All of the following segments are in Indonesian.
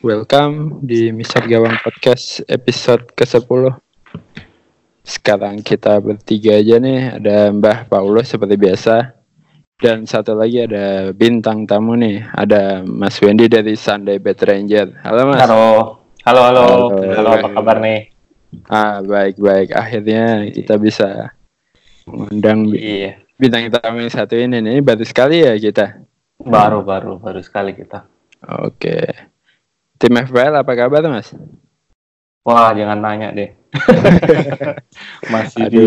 Welcome di Misal Gawang Podcast episode ke-10 Sekarang kita bertiga aja nih. Ada Mbah Paulo seperti biasa. Dan satu lagi ada bintang tamu nih. Ada Mas Wendy dari Sunday Bad Ranger. Halo Mas. Halo, halo, halo, Halo. halo, apa kabar nih? Ah baik-baik. Akhirnya kita bisa Mengundang Iya, bintang tamu yang satu ini nih. Baru sekali ya kita? Baru, baru, baru sekali kita. Oke Tim FPL apa kabar Mas? Wah, jangan nanya deh. Masih Aduh. di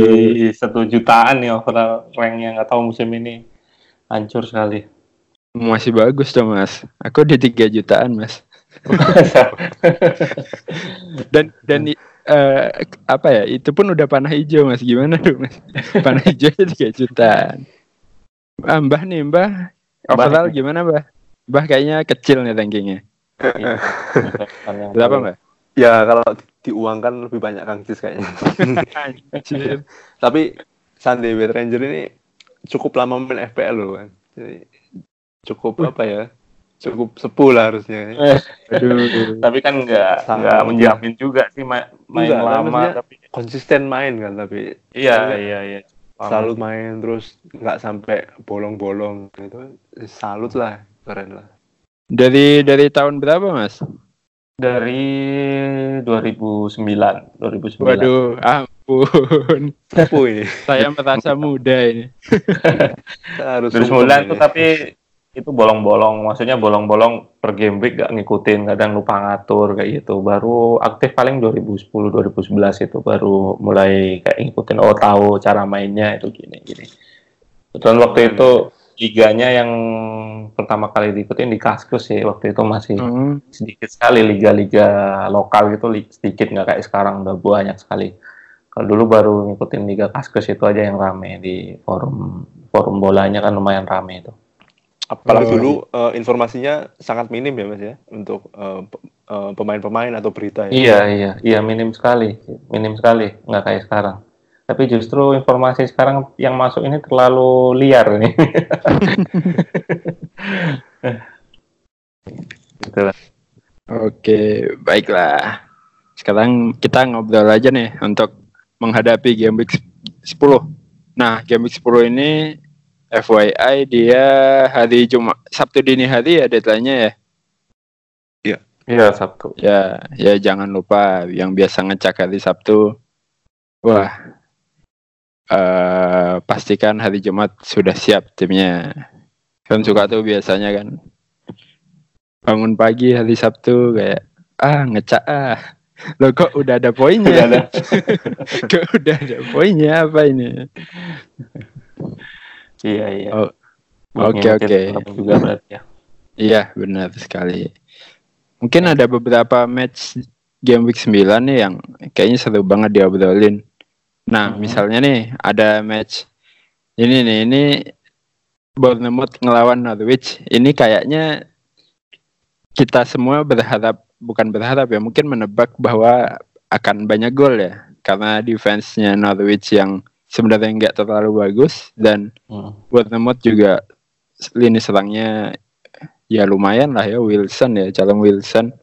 satu jutaan nih overall ranknya. Nggak tahu musim ini hancur sekali. Masih bagus dong Mas. Aku di 3 jutaan Mas. Dan dan eh, apa ya itu pun udah panah hijau mas. Gimana tuh mas? Panah hijau tiga jutaan. Ah, mbah nih mbah. Overall gimana mbah? Mbah kayaknya kecil nih rankingnya berapa mbah Ya kalau diuangkan lebih banyak Kang Cis kayaknya. Tapi Sunday Bad Ranger ini cukup lama main FPL loh kan. Jadi cukup apa ya? Cukup sepuh lah harusnya. aduh Tapi kan nggak Sama. nggak menjamin juga sih ma- main Enggak, lama. Tapi Konsisten main kan tapi iya, iya, iya. selalu main terus nggak sampai bolong-bolong gitu. Salut lah, keren lah. Dari dari tahun berapa mas Dari 2009, 2009. waduh ampun saya merasa muda ini Harus 2009 sungkem tuh ini. tapi itu bolong-bolong, maksudnya bolong-bolong per game week gak ngikutin, kadang lupa ngatur kayak gitu. Baru aktif paling 2010 2011 itu baru mulai kayak ngikutin oh tahu cara mainnya itu gini gini. Dan waktu itu liganya yang pertama kali diikutin di Kaskus sih, waktu itu masih Hmm, sedikit sekali liga-liga lokal gitu sedikit nggak kayak sekarang udah banyak sekali. Kalau dulu baru ngikutin liga Kaskus itu aja yang rame di forum forum bolanya kan lumayan rame itu. Apalagi Oh. dulu eh, informasinya sangat minim ya Mas ya untuk eh, pemain-pemain atau berita ya. Iya iya iya minim sekali minim sekali nggak kayak sekarang. Tapi justru informasi sekarang yang masuk ini terlalu liar nih. gitu. Oke, baiklah. Sekarang kita ngobrol aja nih untuk menghadapi game week 10. Nah, game week 10 ini FYI dia hari Jumat Sabtu dini hari ya deadline-nya ya. Iya Sabtu. Ya, ya jangan lupa yang biasa ngecek hari Sabtu. Wah. Eh pastikan hari Jumat sudah siap timnya. Kan suka tuh biasanya kan. Bangun pagi hari Sabtu kayak ah ngecek ah. Loh kok udah ada poinnya? Udah ada. kok udah ada poinnya apa ini? Iya iya. Oh, Oke oke. juga berarti ya. Iya, benar sekali. Mungkin ada beberapa match game week 9 nih yang kayaknya seru banget diobrolin. Nah, Mhm. misalnya nih ada match ini nih, ini Bournemouth ngelawan Norwich. Ini kayaknya kita semua berharap bukan berharap ya, mungkin menebak bahwa akan banyak gol ya. Karena defense-nya Norwich yang sebenarnya nggak terlalu bagus dan Hmm. Bournemouth juga lini serangnya ya lumayan lah ya Wilson ya calon Wilson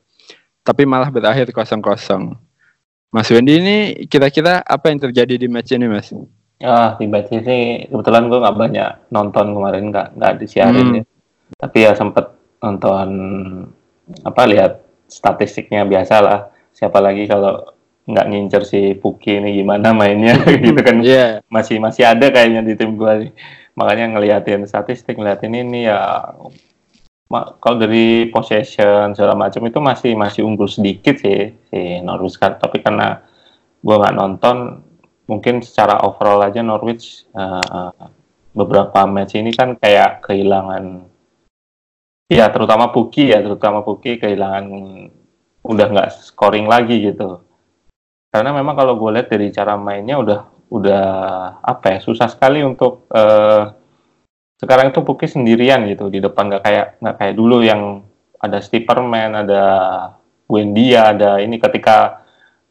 tapi malah berakhir kosong kosong Mas Wendy ini kira-kira apa yang terjadi di match ini Mas? Ah, di Batsi sih kebetulan gue nggak banyak nonton kemarin nggak nggak disiarin Hmm. ya. Tapi ya sempet nonton apa lihat statistiknya biasa lah. Siapa lagi kalau nggak ngincer si Puki ini gimana mainnya gitu kan Iya. masih masih ada kayaknya di tim gue nih. Makanya ngeliatin statistik, ngeliatin ini ya kalau dari possession segala macam itu masih masih unggul sedikit sih si Norwich kan. Tapi karena gue nggak nonton, mungkin secara overall aja Norwich eh, beberapa match ini kan kayak kehilangan ya terutama Puki ya terutama Puki kehilangan udah nggak scoring lagi gitu karena memang kalau gue lihat dari cara mainnya udah udah apa ya susah sekali untuk eh, sekarang itu Puki sendirian gitu di depan nggak kayak nggak kayak dulu yang ada Stiperman ada Wendia ada ini ketika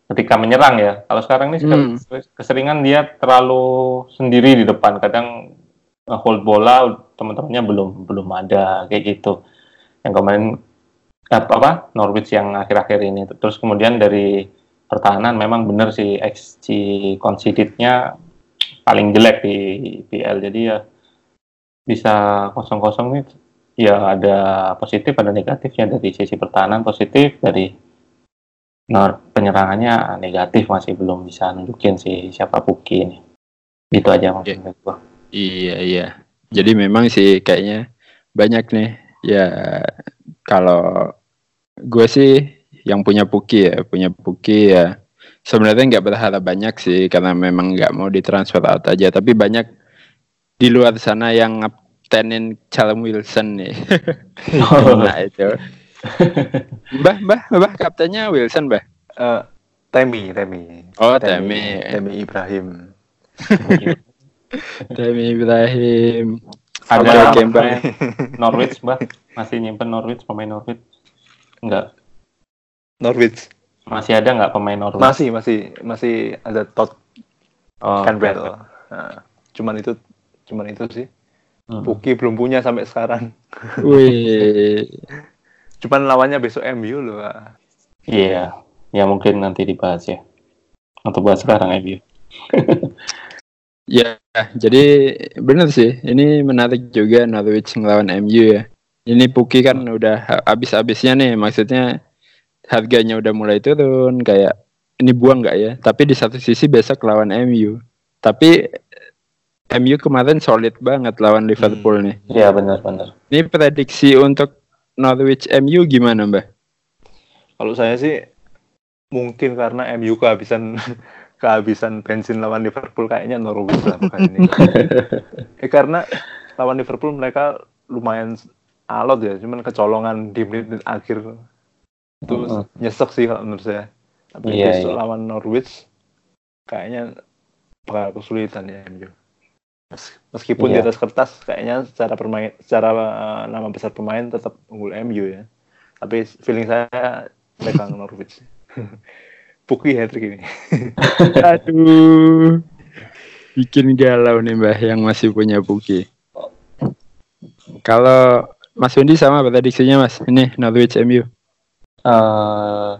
ketika menyerang ya. Kalau sekarang ini Hmm. keseringan dia terlalu sendiri di depan. Kadang eh, hold bola teman-temannya belum belum ada kayak gitu. Yang kemarin apa, apa Norwich yang akhir-akhir ini. Terus kemudian dari pertahanan memang benar sih XG conceded-nya paling jelek di PL jadi ya bisa kosong-kosong nih ya ada positif ada negatifnya dari sisi pertahanan positif dari penyerangannya negatif masih belum bisa nunjukin si siapa Puki ini gitu aja dari gua. Iya iya. Jadi memang sih kayaknya banyak nih. Ya kalau gue sih yang punya Puki ya, punya Puki ya. Sebenarnya nggak berharap banyak sih karena memang nggak mau ditransfer out aja. Tapi banyak di luar sana yang ngaptenin Callum Wilson nih. nah itu. Mbah, mbah, mbah, kaptennya Wilson, mbah. Eh, Temi, Temi. Oh, Temi. Temi Ibrahim. Temi Ibrahim. ada pemain Norwich mbak masih nyimpen Norwich pemain Norwich enggak Norwich. masih ada nggak pemain Norwich Masih, masih, masih ada Todd oh, Canberra. Nah, cuman itu, cuman itu sih. Hmm. Puki belum punya sampai sekarang. Wih. Cuman lawannya besok MU loh. Iya ya mungkin nanti dibahas ya untuk bahas sekarang MU Ya, jadi benar sih. Ini menarik juga Norwich ngelawan MU ya. Ini Puki kan udah ha- habis-habisnya nih. Maksudnya harganya udah mulai turun. Kayak ini buang nggak ya? Tapi di satu sisi besok lawan MU. Tapi MU kemarin solid banget lawan Liverpool nih. iya benar-benar Ini prediksi untuk Norwich MU gimana Mbak? Kalau saya sih mungkin karena MU kehabisan kehabisan bensin lawan Liverpool kayaknya Norwich lah ini. eh, karena lawan Liverpool mereka lumayan alot ya, cuman kecolongan di menit akhir itu Mm-mm. nyesek sih kalau menurut saya. Tapi Iya, besok iya. lawan Norwich kayaknya bakal kesulitan ya MU. Mes- Meskipun di Iya. atas kertas kayaknya secara permain secara uh, nama besar pemain tetap unggul MU ya. Tapi feeling saya pegang Norwich. Puki hat-trick ini. Aduh. Bikin galau nih Mbah yang masih punya Puki. Kalau Mas Wendy sama prediksinya Mas? Ini Norwich MU. Eh,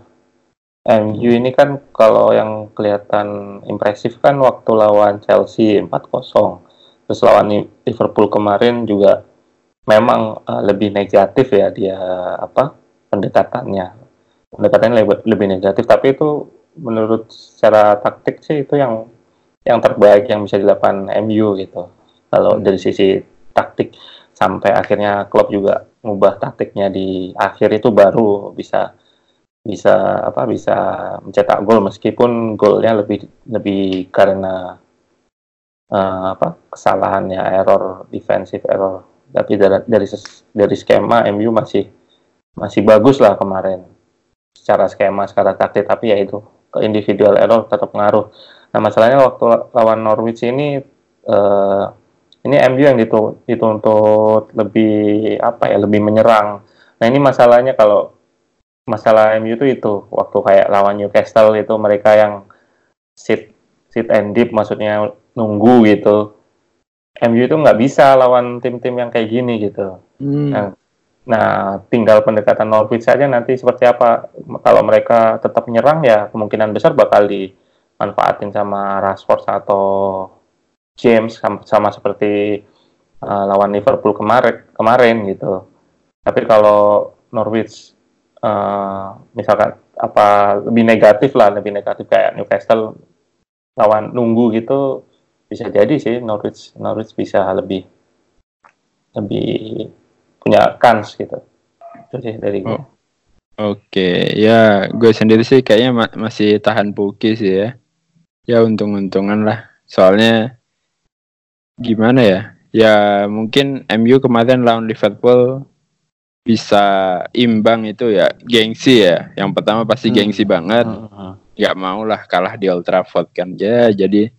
MU ini kan kalau yang kelihatan impresif kan waktu lawan Chelsea 4-0. Terus lawan Li- Liverpool kemarin juga memang eh, lebih negatif ya dia apa pendekatannya. Pendekatannya lebih, lebih negatif tapi itu menurut secara taktik sih itu yang yang terbaik yang bisa dilakukan MU gitu. Kalau Hmm. dari sisi taktik sampai akhirnya klub juga ngubah taktiknya di akhir itu baru bisa bisa apa bisa mencetak gol meskipun golnya lebih lebih karena eh, apa kesalahannya error defensive error. Tapi dari dari dari skema MU masih masih bagus lah kemarin. Secara skema secara taktik tapi ya itu ke individual error tetap ngaruh. Nah masalahnya waktu lawan Norwich ini eh, ini MU yang ditu- dituntut lebih apa ya lebih menyerang. Nah ini masalahnya kalau masalah MU itu itu waktu kayak lawan Newcastle itu mereka yang sit sit and deep maksudnya nunggu gitu MU itu nggak bisa lawan tim-tim yang kayak gini gitu Hmm. Nah, Nah, tinggal pendekatan Norwich saja nanti seperti apa. Kalau mereka tetap menyerang ya kemungkinan besar bakal dimanfaatin sama Rashford atau James sama, sama seperti uh, lawan Liverpool kemarin kemarin gitu. Tapi kalau Norwich uh, misalkan apa lebih negatif lah, lebih negatif kayak Newcastle lawan nunggu gitu bisa jadi sih Norwich Norwich bisa lebih lebih punya kans gitu. Itu sih dari gue. Oh. Oke, ya gue sendiri sih kayaknya ma masih tahan Puki sih ya. Ya untung-untungan lah. Soalnya gimana ya? Ya mungkin MU kemarin lawan Liverpool bisa imbang itu ya gengsi ya. Yang pertama pasti Hmm. gengsi banget. Hmm. Nggak mau lah kalah di Old Trafford kan. Ya jadi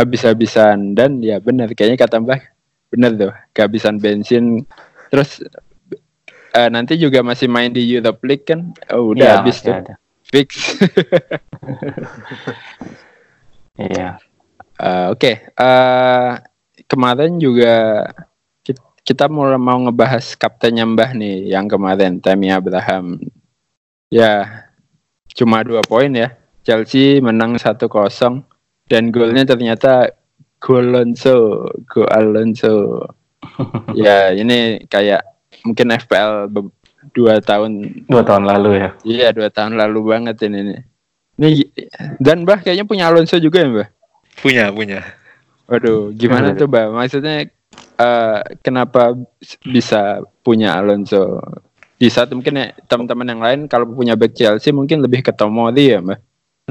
habis-habisan. Dan ya benar kayaknya kata Mbak benar tuh kehabisan bensin. Terus eh, nanti juga masih main di Europe League kan? Oh, udah Iya, habis tuh. ada. fix. Iya. Eh, oke eh, kemarin juga ki- kita mau mau ngebahas kaptennya Mbah nih yang kemarin Tammy Abraham. Ya cuma dua poin ya. Chelsea menang 1-0 dan golnya ternyata gol Alonso gol Alonso ya ini kayak mungkin FPL dua tahun Dua tahun lalu ya. iya dua tahun lalu banget ini nih Nih, dan Mbah kayaknya punya Alonso juga ya Mbah Punya, punya. Waduh, gimana tuh, Mbak? Maksudnya eh, kenapa bisa punya Alonso? Di saat mungkin ya, teman-teman yang lain kalau punya back Chelsea mungkin lebih ke Tomori ya, Mbak?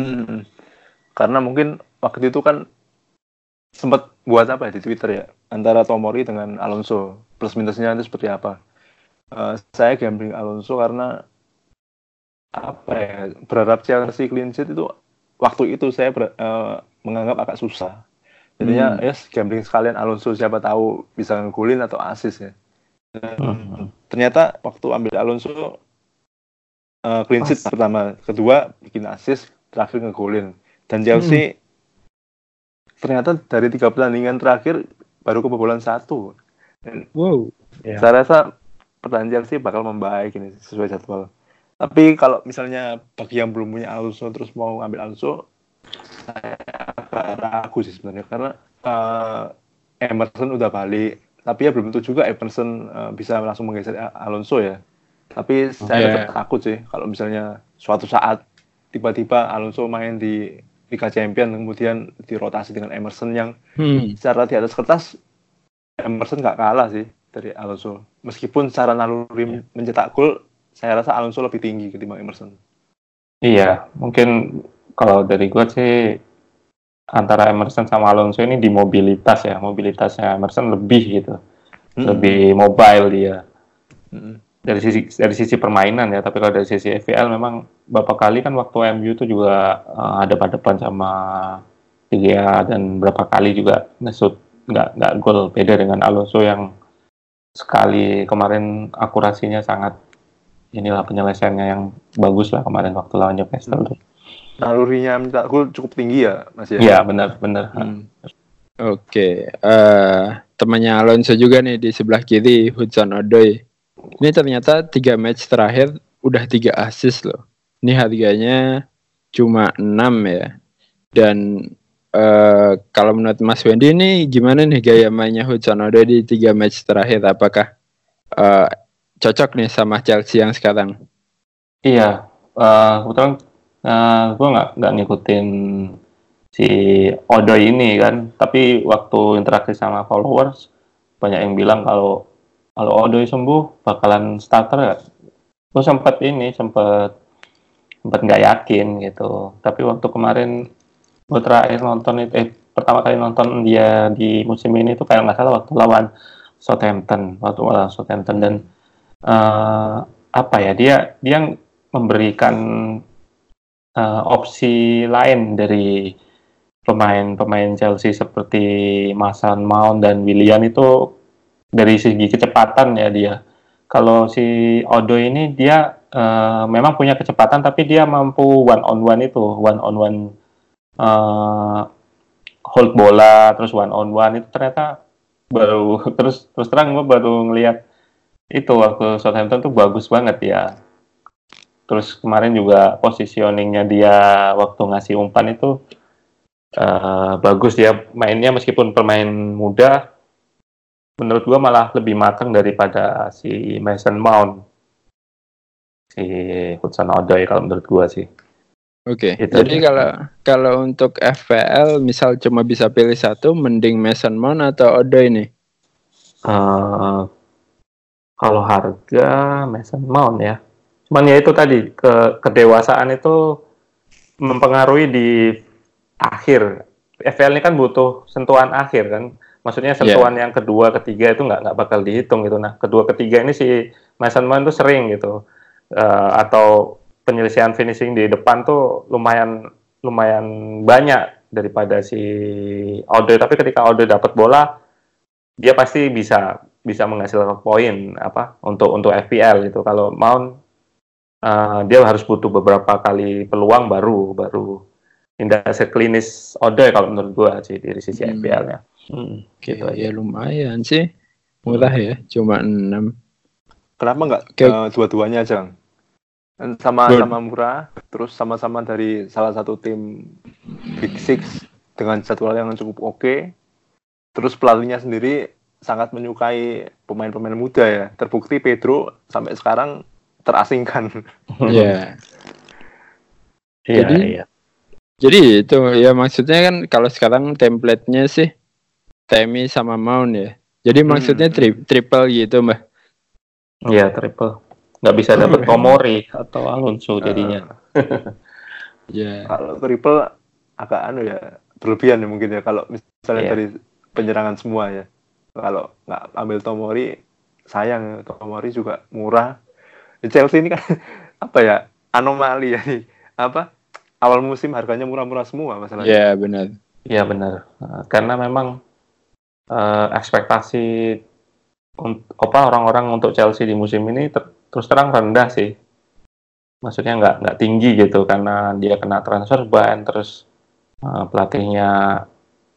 Hmm. Karena mungkin waktu itu kan sempat buat apa ya di Twitter ya antara Tomori dengan Alonso plus minusnya itu seperti apa. Eh, saya gambling Alonso karena apa ya berharap Chelsea clean sheet itu waktu itu saya ber- eh, menganggap agak susah. Jadinya Hmm. ya gambling sekalian Alonso siapa tahu bisa ngegulin atau asis ya. Dan Hmm. ternyata waktu ambil Alonso eh, clean sheet pertama, kedua bikin assist, terakhir ngegolin. Dan Chelsea ternyata dari tiga pertandingan terakhir baru kebobolan satu. Dan Wow. Iya. Saya rasa pertandingan Chelsea bakal membaik ini sesuai jadwal. Tapi kalau misalnya bagi yang belum punya Alonso terus mau ngambil Alonso, saya agak ragu sih sebenarnya karena eh, Emerson udah balik, tapi ya belum tentu juga Emerson eh, bisa langsung menggeser Alonso ya. Tapi saya Yeah. tetap takut sih kalau misalnya suatu saat tiba-tiba Alonso main di Liga Champion kemudian dirotasi dengan Emerson yang Hmm. secara di atas kertas Emerson nggak kalah sih dari Alonso. Meskipun secara naluri mencetak gol, saya rasa Alonso lebih tinggi ketimbang Emerson. Iya, mungkin kalau dari gue sih antara Emerson sama Alonso ini di mobilitas ya, mobilitasnya Emerson lebih gitu, lebih mobile dia Mm-mm. dari sisi dari sisi permainan ya. Tapi kalau dari sisi FPL memang beberapa kali kan waktu MU itu juga eh, hadap-hadapan sama Liga dan berapa kali juga ngesut nggak nggak gol beda dengan Alonso yang sekali kemarin akurasinya sangat inilah penyelesaiannya yang bagus lah kemarin waktu lawan Newcastle tuh. Nalurinya mencetak gol cukup tinggi ya, Mas ya. Iya benar benar. Hmm. Oke, eh temannya Alonso juga nih di sebelah kiri Hudson Odoi. Ini ternyata tiga match terakhir udah tiga assist loh. Ini harganya cuma 6 ya. Dan eh kalau menurut Mas Wendy ini gimana nih gaya mainnya Hudson Odoi di tiga match terakhir? Apakah eh cocok nih sama Chelsea yang sekarang? Iya, eh, kebetulan eh, gue nggak ngikutin si Odoi ini kan, tapi waktu interaksi sama followers banyak yang bilang kalau kalau Odoi sembuh bakalan starter. Gue sempat ini sempat sempat nggak yakin gitu, tapi waktu kemarin gue terakhir nonton itu eh pertama kali nonton dia di musim ini tuh kayak nggak salah waktu lawan Southampton, waktu lawan Southampton dan eh, apa ya dia dia memberikan eh, opsi lain dari pemain-pemain Chelsea seperti Mason Mount dan Willian itu dari segi kecepatan ya dia. Kalau si Odo ini dia eh, memang punya kecepatan tapi dia mampu one on one itu, one on one eh, hold bola terus one on one itu ternyata baru terus terus terang gue baru ngelihat itu waktu Southampton tuh bagus banget ya. Terus kemarin juga positioningnya dia waktu ngasih umpan itu eh, bagus dia mainnya meskipun pemain muda menurut gua malah lebih matang daripada si Mason Mount si Hudson Odoi kalau menurut gua sih Oke. Itu Jadi aja. kalau kalau untuk FPL misal cuma bisa pilih satu, mending Mason Mount atau Odo ini? Eh, kalau harga Mason Mount ya cuman ya itu tadi ke kedewasaan itu mempengaruhi di akhir FPL ini kan butuh sentuhan akhir kan maksudnya sentuhan yang kedua ketiga itu nggak nggak bakal dihitung gitu nah kedua ketiga ini si Mason Mount tuh sering gitu Eh, atau penyelesaian finishing di depan tuh lumayan lumayan banyak daripada si Ode tapi ketika Ode dapat bola dia pasti bisa bisa menghasilkan poin apa untuk untuk FPL gitu kalau Mount eh, dia harus butuh beberapa kali peluang baru baru tidak seklinis Ode kalau menurut gua sih dari sisi Hmm. FPL-nya Hmm, gitu aja. ya lumayan sih. Murah ya, cuma 6. Kenapa nggak Oke. eh, dua-duanya aja? Kan Sama Good. sama murah, terus sama-sama dari salah satu tim Big Six dengan jadwal yang cukup oke. Terus pelatihnya sendiri sangat menyukai pemain-pemain muda ya. Terbukti Pedro sampai sekarang terasingkan. Iya. Iya, Jadi- iya. Jadi itu ya maksudnya kan kalau sekarang template-nya sih Temi sama Mount ya. Jadi Hmm. maksudnya tri- triple gitu, Mbak. Iya, triple. Nggak bisa dapet Tomori atau Alonso jadinya. Ya. Kalau triple agak anu ya berlebihan ya mungkin ya kalau misalnya Iya. dari penyerangan semua ya. Kalau nggak ambil Tomori sayang ya, Tomori juga murah. Di Chelsea ini kan apa ya anomali ya nih. Apa awal musim harganya murah-murah semua masalahnya. Ya, benar. Iya benar. Karena memang eh, ekspektasi apa orang-orang untuk Chelsea di musim ini ter- terus terang rendah sih. Maksudnya nggak nggak tinggi gitu karena dia kena transfer ban terus eh, pelatihnya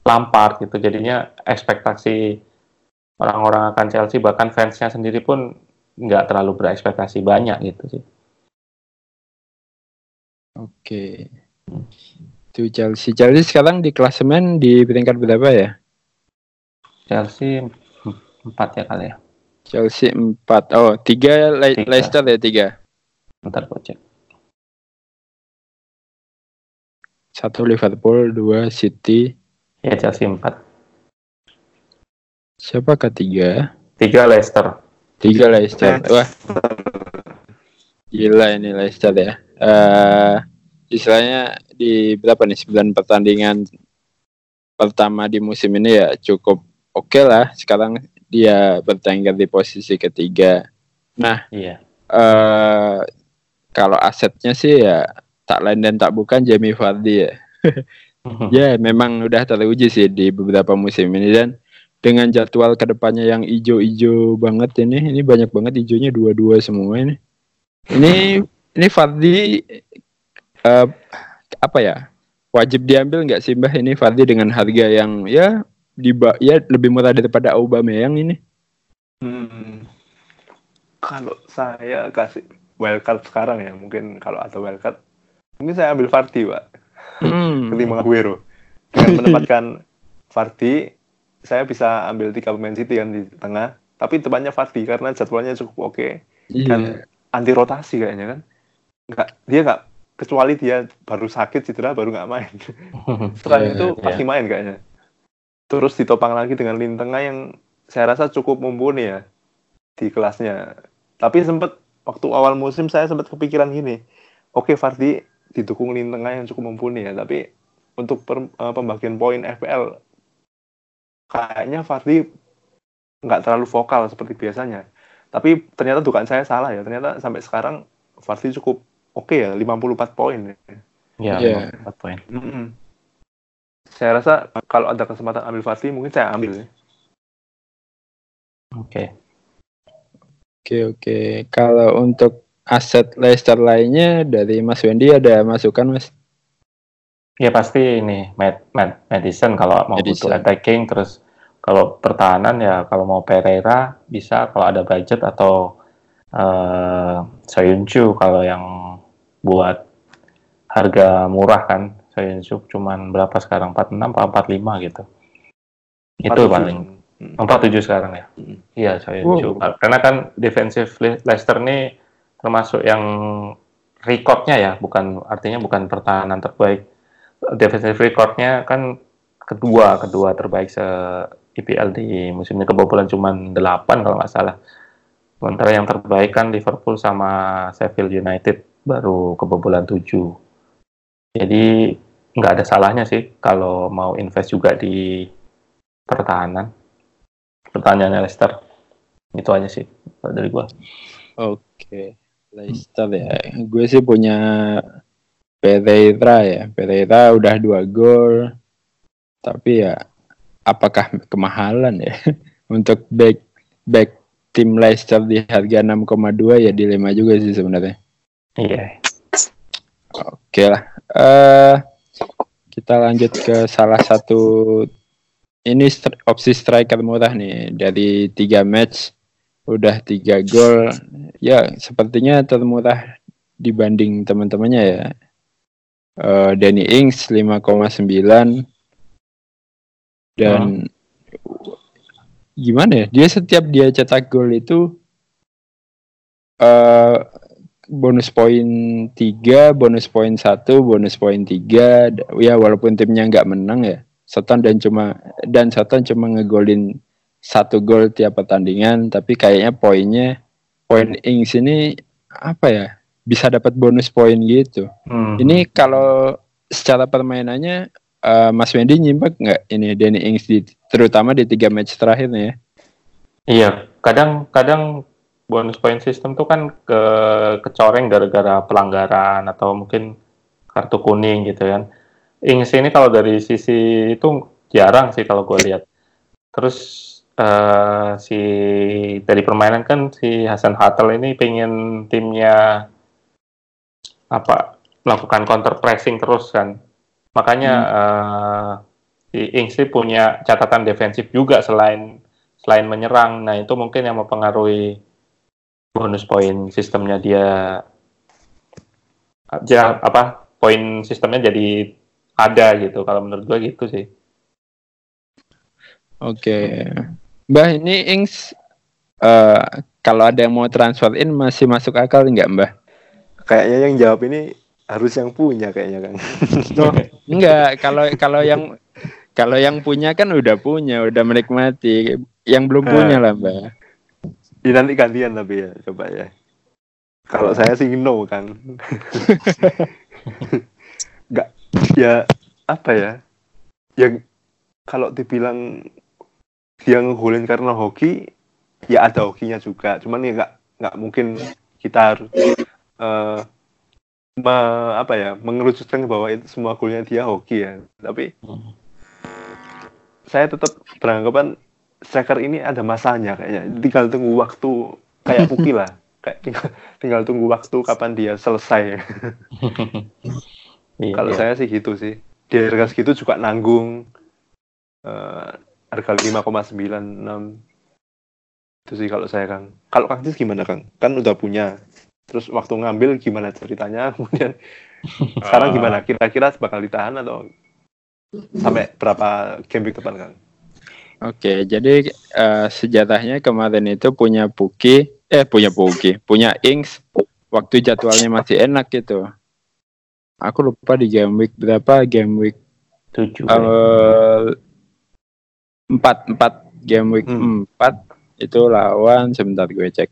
Lampard gitu. Jadinya ekspektasi orang-orang akan Chelsea bahkan fansnya sendiri pun nggak terlalu berekspektasi banyak gitu sih. Oke. Itu Chelsea. Chelsea sekarang di klasemen di peringkat berapa ya? Chelsea empat ya kali ya. Chelsea 4. Oh, 3 Le Tiga. Leicester ya 3. Bentar gue cek. Satu Liverpool, dua City. Ya Chelsea empat. Siapa ketiga? Tiga Leicester. Tiga Leicester. Wah, gila ini Leicester ya. Eh istilahnya di berapa nih 9 pertandingan pertama di musim ini ya cukup oke lah. Sekarang dia bertengger di posisi ketiga. Iya. eh kalau asetnya sih ya tak lain dan tak bukan Jamie Vardy ya. Ya memang udah teruji sih di beberapa musim ini dan dengan jadwal ke depannya yang ijo-ijo banget ini, ini banyak banget ijonya dua-dua semua ini. Ini ini Vardy eh, apa ya? Wajib diambil nggak sih Mbah ini Vardy dengan harga yang ya di ya lebih murah daripada Aubameyang ini? Hmm. Kalau saya kasih wildcard sekarang ya, mungkin kalau ada wildcard, mungkin saya ambil Vardy, Pak, Hmm. ketimbang Aguero. Dengan menempatkan Vardy, saya bisa ambil tiga pemain City kan di tengah, tapi depannya Vardy karena jadwalnya cukup oke Iya. dan anti rotasi kayaknya kan. Nggak, dia nggak kecuali dia baru sakit cedera baru nggak main. Setelah Iya, itu iya. pasti main kayaknya. Terus ditopang lagi dengan lini tengah yang saya rasa cukup mumpuni ya di kelasnya. Tapi sempat waktu awal musim saya sempat kepikiran gini, oke Vardy didukung lini tengah yang cukup mumpuni ya, tapi untuk per- eh, pembagian poin FPL kayaknya Vardy nggak terlalu vokal seperti biasanya. Tapi ternyata dugaan saya salah ya. Ternyata sampai sekarang Vardy cukup oke ya, 54 poin. Ya, Iya. empat poin. Mm-mm. Saya rasa kalau ada kesempatan ambil Vardy mungkin saya ambil ya. Oke. Oke oke. Kalau untuk aset Leicester lainnya dari Mas Wendy ada masukan Mas? Ya pasti ini Matt, Matt Madison kalau mau Madison. butuh attacking terus kalau pertahanan ya kalau mau Pereira bisa kalau ada budget atau eh Soyuncu kalau yang buat harga murah kan Soyuncu cuman berapa sekarang 46 apa 45 gitu. Itu 47. paling Hmm. 47 sekarang ya. Hmm. Iya, Soyuncu. Karena kan defensif Le- Leicester nih termasuk yang recordnya ya, bukan artinya bukan pertahanan terbaik. Defensive recordnya kan kedua, kedua terbaik se IPL di musim ini kebobolan cuma 8 kalau nggak salah. Sementara yang terbaik kan Liverpool sama Sheffield United baru kebobolan 7. Jadi nggak ada salahnya sih kalau mau invest juga di pertahanan. Pertanyaannya Leicester. Itu aja sih dari gua. Oke, Leicester ya. Gue sih punya Pereira ya. Pereira udah dua gol. Tapi ya apakah kemahalan ya untuk back back tim Leicester di harga 6,2 ya dilema juga sih sebenarnya. Iya. Oke lah. Eh kita lanjut ke salah satu ini stri- opsi striker murah nih. Dari tiga match udah tiga gol. Ya sepertinya termurah dibanding teman-temannya ya. Eh Danny Ings 5,9 dan gimana ya? Dia setiap dia cetak gol itu eh bonus poin 3, bonus poin 1, bonus poin 3. Ya walaupun timnya nggak menang ya. Soton dan cuma dan Soton cuma ngegolin satu gol tiap pertandingan, tapi kayaknya poinnya poin Ings ini apa ya? Bisa dapat bonus poin gitu. Hmm. Ini kalau secara permainannya eh, Mas Wendy nyimak nggak ini Danny Ings di, terutama di tiga match terakhir nih ya? Iya, kadang kadang bonus point system tuh kan ke kecoreng gara-gara pelanggaran atau mungkin kartu kuning gitu kan. Ings ini kalau dari sisi itu jarang sih kalau gue lihat. Terus eh, si dari permainan kan si Hasan Hatel ini pengen timnya apa melakukan counter pressing terus kan. Makanya eh, si Ings ini punya catatan defensif juga selain selain menyerang. Nah, itu mungkin yang mempengaruhi bonus poin sistemnya dia ya apa poin sistemnya jadi ada gitu kalau menurut gua gitu sih. Oke. Mbah ini Ings eh kalau ada yang mau transfer in masih masuk akal nggak Mbah? Kayaknya yang jawab ini harus yang punya kayaknya kan. Enggak, kalau kalau yang kalau yang punya kan udah punya, udah menikmati. Yang belum punya lah, Mbak. Ya, nanti gantian tapi ya coba ya. Kalau saya sih no kan. Enggak ya apa ya? Yang kalau dibilang dia ngegolin karena hoki, ya ada hokinya juga. Cuman ya nggak nggak mungkin kita harus eh, me- apa ya mengerucutkan bahwa itu semua golnya dia hoki ya. Tapi Hmm. saya tetap beranggapan striker ini ada masanya kayaknya. Tinggal tunggu waktu kayak Puki lah. Kayak tinggal, tinggal tunggu waktu kapan dia selesai. Iya, Kalau iya. saya sih gitu sih. Di harga segitu juga nanggung. Eh, harga 5,96 itu sih kalau saya Kang. Kalau Kang Cis gimana Kang? Kan udah punya. Terus waktu ngambil gimana ceritanya? Kemudian sekarang gimana? Kira-kira bakal ditahan atau sampai berapa game week depan Kang? Oke, jadi eh, sejarahnya kemarin itu punya Puki, eh punya Puki, punya Ings, waktu jadwalnya masih enak gitu. Aku lupa di game week berapa, game week Tujuh. eh, empat empat game week Hmm. empat itu lawan sebentar gue cek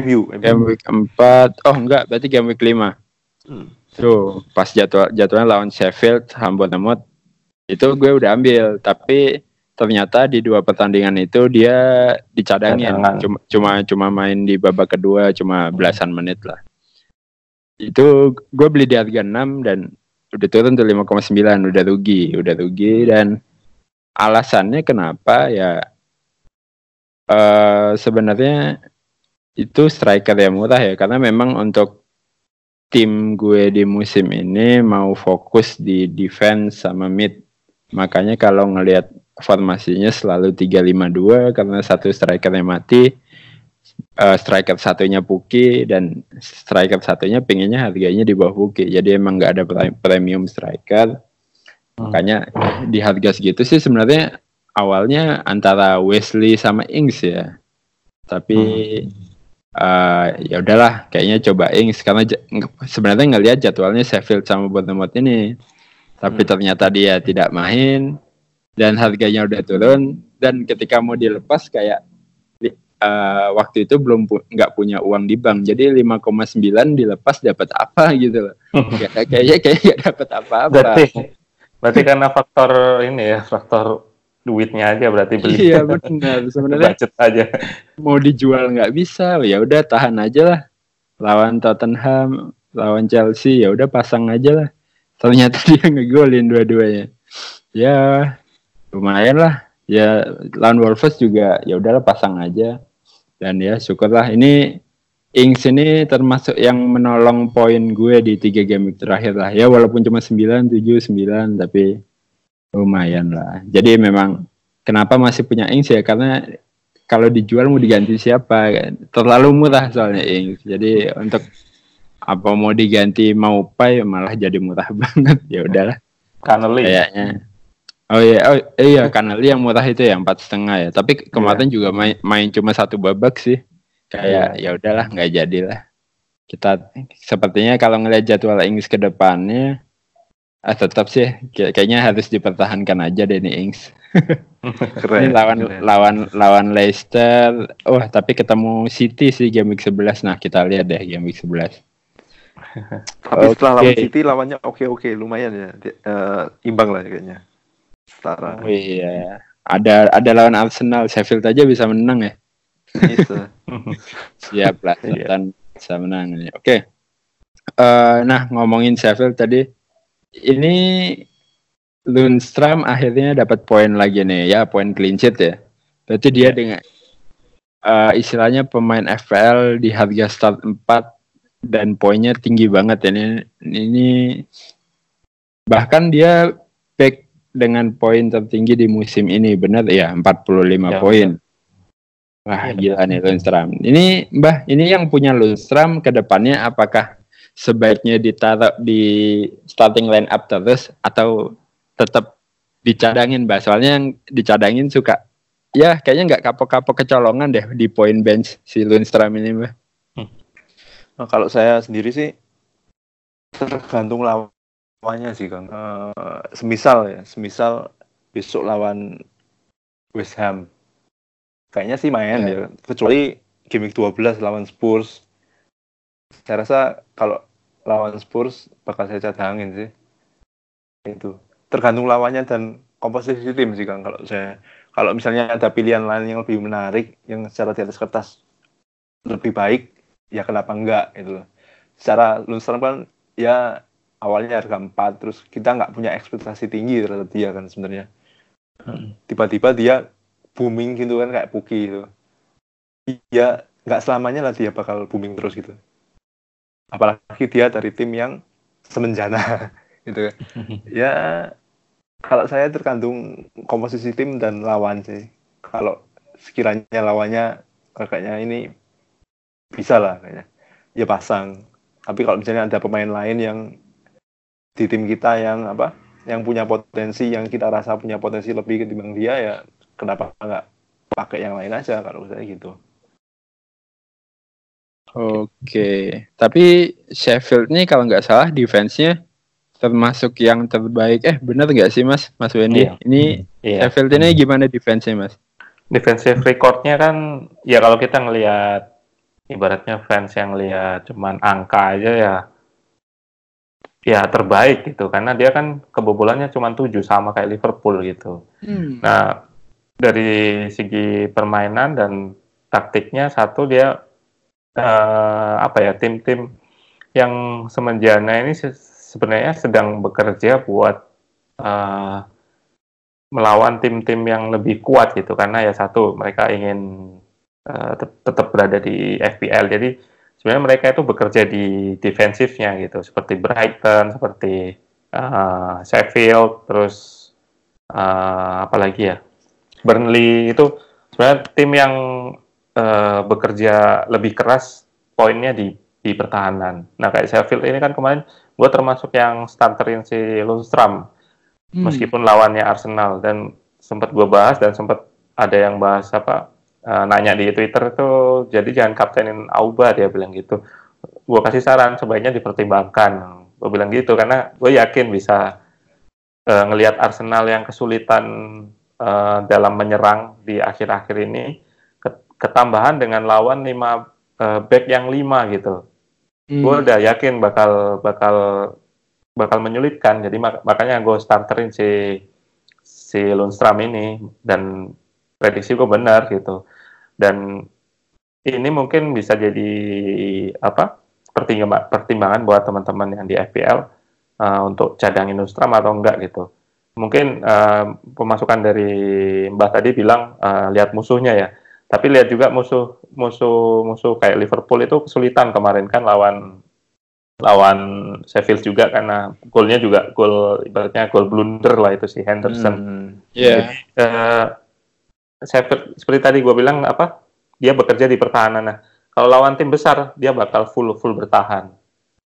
MU, MU. game week empat oh enggak berarti game week lima Hmm. tuh pas jadwal jadwalnya lawan Sheffield Bournemouth itu gue udah ambil tapi ternyata di dua pertandingan itu dia dicadangin cuma cuma cuma main di babak kedua cuma belasan menit lah. Itu gue beli di harga 6 dan udah turun tuh 5,9 udah rugi udah rugi. Dan alasannya kenapa ya eh sebenarnya itu striker yang murah ya. Karena memang untuk tim gue di musim ini mau fokus di defense sama mid. Makanya kalau ngelihat formasinya selalu 352 karena satu strikernya mati eh, striker satunya Puki dan striker satunya pinginnya harganya di bawah Puki jadi emang nggak ada pre- premium striker Hmm. Makanya di harga segitu sih sebenarnya awalnya antara Wesley sama Ings ya. Tapi eh, ya udahlah kayaknya coba Ings karena sebenarnya ngelihat jadwalnya Sheffield sama Bournemouth ini. Tapi Hmm. ternyata dia tidak main dan harganya udah turun dan ketika mau dilepas kayak eh, waktu itu belum pu- nggak punya uang di bank. Jadi 5,9 dilepas dapat apa gitu loh. Kayak- kayaknya kayak nggak dapat apa-apa. Berarti berarti karena faktor ini ya, faktor duitnya aja berarti beli. Iya benar. Sebenarnya budget aja. mau dijual nggak bisa, ya udah tahan aja lah. Lawan Tottenham, lawan Chelsea, ya udah pasang aja lah. Ternyata dia ngegolin dua-duanya. Ya lumayan lah. Ya lawan Wolves juga ya udahlah pasang aja. Dan ya syukurlah ini Ings ini termasuk yang menolong poin gue di tiga game terakhir lah. Ya walaupun cuma 9, 7, 9 tapi lumayan lah. Jadi memang kenapa masih punya Ings ya karena kalau dijual mau diganti siapa terlalu murah soalnya Ings. Jadi untuk apa mau diganti mau pay malah jadi murah banget ya udahlah kayaknya oh iya oh iya karena yang murah itu ya empat setengah ya tapi kemarin juga main, main cuma satu babak sih kayak ya udahlah nggak jadilah kita sepertinya kalau ngelihat jadwal Ings ke depannya ah tetap sih kayak- kayaknya harus dipertahankan aja deh nih Ings Keren. ini lawan keren. lawan lawan Leicester wah tapi ketemu City sih game week 11 nah kita lihat deh game week 11 Tapi setelah lawan. City lawannya oke-oke lumayan ya. Eh, imbang lah kayaknya. Setara. oh iya ada ada lawan Arsenal Sheffield aja bisa menang ya Bisa. Siap lah, Iya. Sultan bisa menang. Oke. Eh, nah, ngomongin Sheffield tadi, ini Lundstram akhirnya dapat poin lagi nih, ya poin clean sheet ya. Berarti dia dengan eh, istilahnya pemain FPL di harga start 4 dan poinnya tinggi banget ini. Ini bahkan dia back dengan poin tertinggi di musim ini, benar ya 45 Ya, poin. Wah, Iya, gila nih Lundstram. Ini Mbah, ini yang punya Lundstram ke depannya apakah sebaiknya ditaruh di starting line up terus atau tetap dicadangin, Mbah? Soalnya yang dicadangin suka ya kayaknya nggak kapok-kapok kecolongan deh di point bench si Lundstram ini, Mbah. Nah, kalau saya sendiri sih tergantung lawannya sih Kang. Eh, semisal ya, semisal besok lawan West Ham. Kayaknya sih main Ya. ya. Kecuali game week 12 lawan Spurs. Saya rasa kalau lawan Spurs bakal saya cadangin sih. Itu. Tergantung lawannya dan komposisi tim sih Kang kalau saya kalau misalnya ada pilihan lain yang lebih menarik yang secara di atas kertas lebih baik ya kenapa enggak gitu loh. Secara Lundstram kan ya awalnya harga 4 terus kita nggak punya ekspektasi tinggi terhadap dia kan sebenarnya. Tiba-tiba dia booming gitu kan kayak Puki gitu. Ya nggak selamanya lah dia bakal booming terus gitu. Apalagi dia dari tim yang semenjana gitu kan. Ya kalau saya tergantung komposisi tim dan lawan sih. Kalau sekiranya lawannya kayaknya ini bisa lah kayaknya ya pasang tapi kalau misalnya ada pemain lain yang di tim kita yang apa yang punya potensi yang kita rasa punya potensi lebih ketimbang dia ya kenapa nggak pakai yang lain aja kalau saya gitu Oke, tapi Sheffield nih kalau nggak salah defense-nya termasuk yang terbaik. Eh, benar nggak sih Mas, Mas Wendy? Iya. Ini Iya. Sheffield ini gimana defense-nya Mas? defensive recordnya kan ya kalau kita ngelihat ibaratnya fans yang lihat cuman angka aja ya ya terbaik gitu karena dia kan kebobolannya cuma 7 sama kayak Liverpool gitu. Nah, dari segi permainan dan taktiknya satu dia eh, apa ya tim-tim yang semenjana ini se- sebenarnya sedang bekerja buat eh, melawan tim-tim yang lebih kuat gitu. Karena ya satu mereka ingin eh, tet- tetap berada di FPL jadi sebenarnya mereka itu bekerja di defensifnya gitu seperti Brighton seperti eh, Sheffield terus eh, apalagi ya Burnley itu sebenarnya tim yang eh, bekerja lebih keras poinnya di di pertahanan. Nah kayak Sheffield ini kan kemarin gue termasuk yang starterin si Lundstram Hmm. meskipun lawannya Arsenal dan sempat gue bahas dan sempat ada yang bahas apa eh, nanya di Twitter tuh jadi jangan kaptenin Auba dia bilang gitu. Gue kasih saran sebaiknya dipertimbangkan. Gue bilang gitu karena gue yakin bisa eh, ngelihat Arsenal yang kesulitan eh, dalam menyerang di akhir-akhir ini ket- ketambahan dengan lawan lima eh, back yang lima gitu. Hmm. gue udah yakin bakal bakal bakal menyulitkan. Jadi mak- makanya gue starterin si si Lundstram ini dan prediksi gue benar gitu dan ini mungkin bisa jadi apa pertimbangan pertimbangan buat teman-teman yang di FPL uh, untuk cadangin Lundstram atau enggak gitu mungkin uh, pemasukan dari Mbah tadi bilang uh, lihat musuhnya ya tapi lihat juga musuh musuh musuh kayak Liverpool itu kesulitan kemarin kan lawan lawan Sheffield juga karena golnya juga gol ibaratnya gol blunder lah itu si Henderson. Hmm. Iya. Eh, Sheffield seperti tadi gue bilang apa dia bekerja di pertahanan. Nah kalau lawan tim besar dia bakal full full bertahan.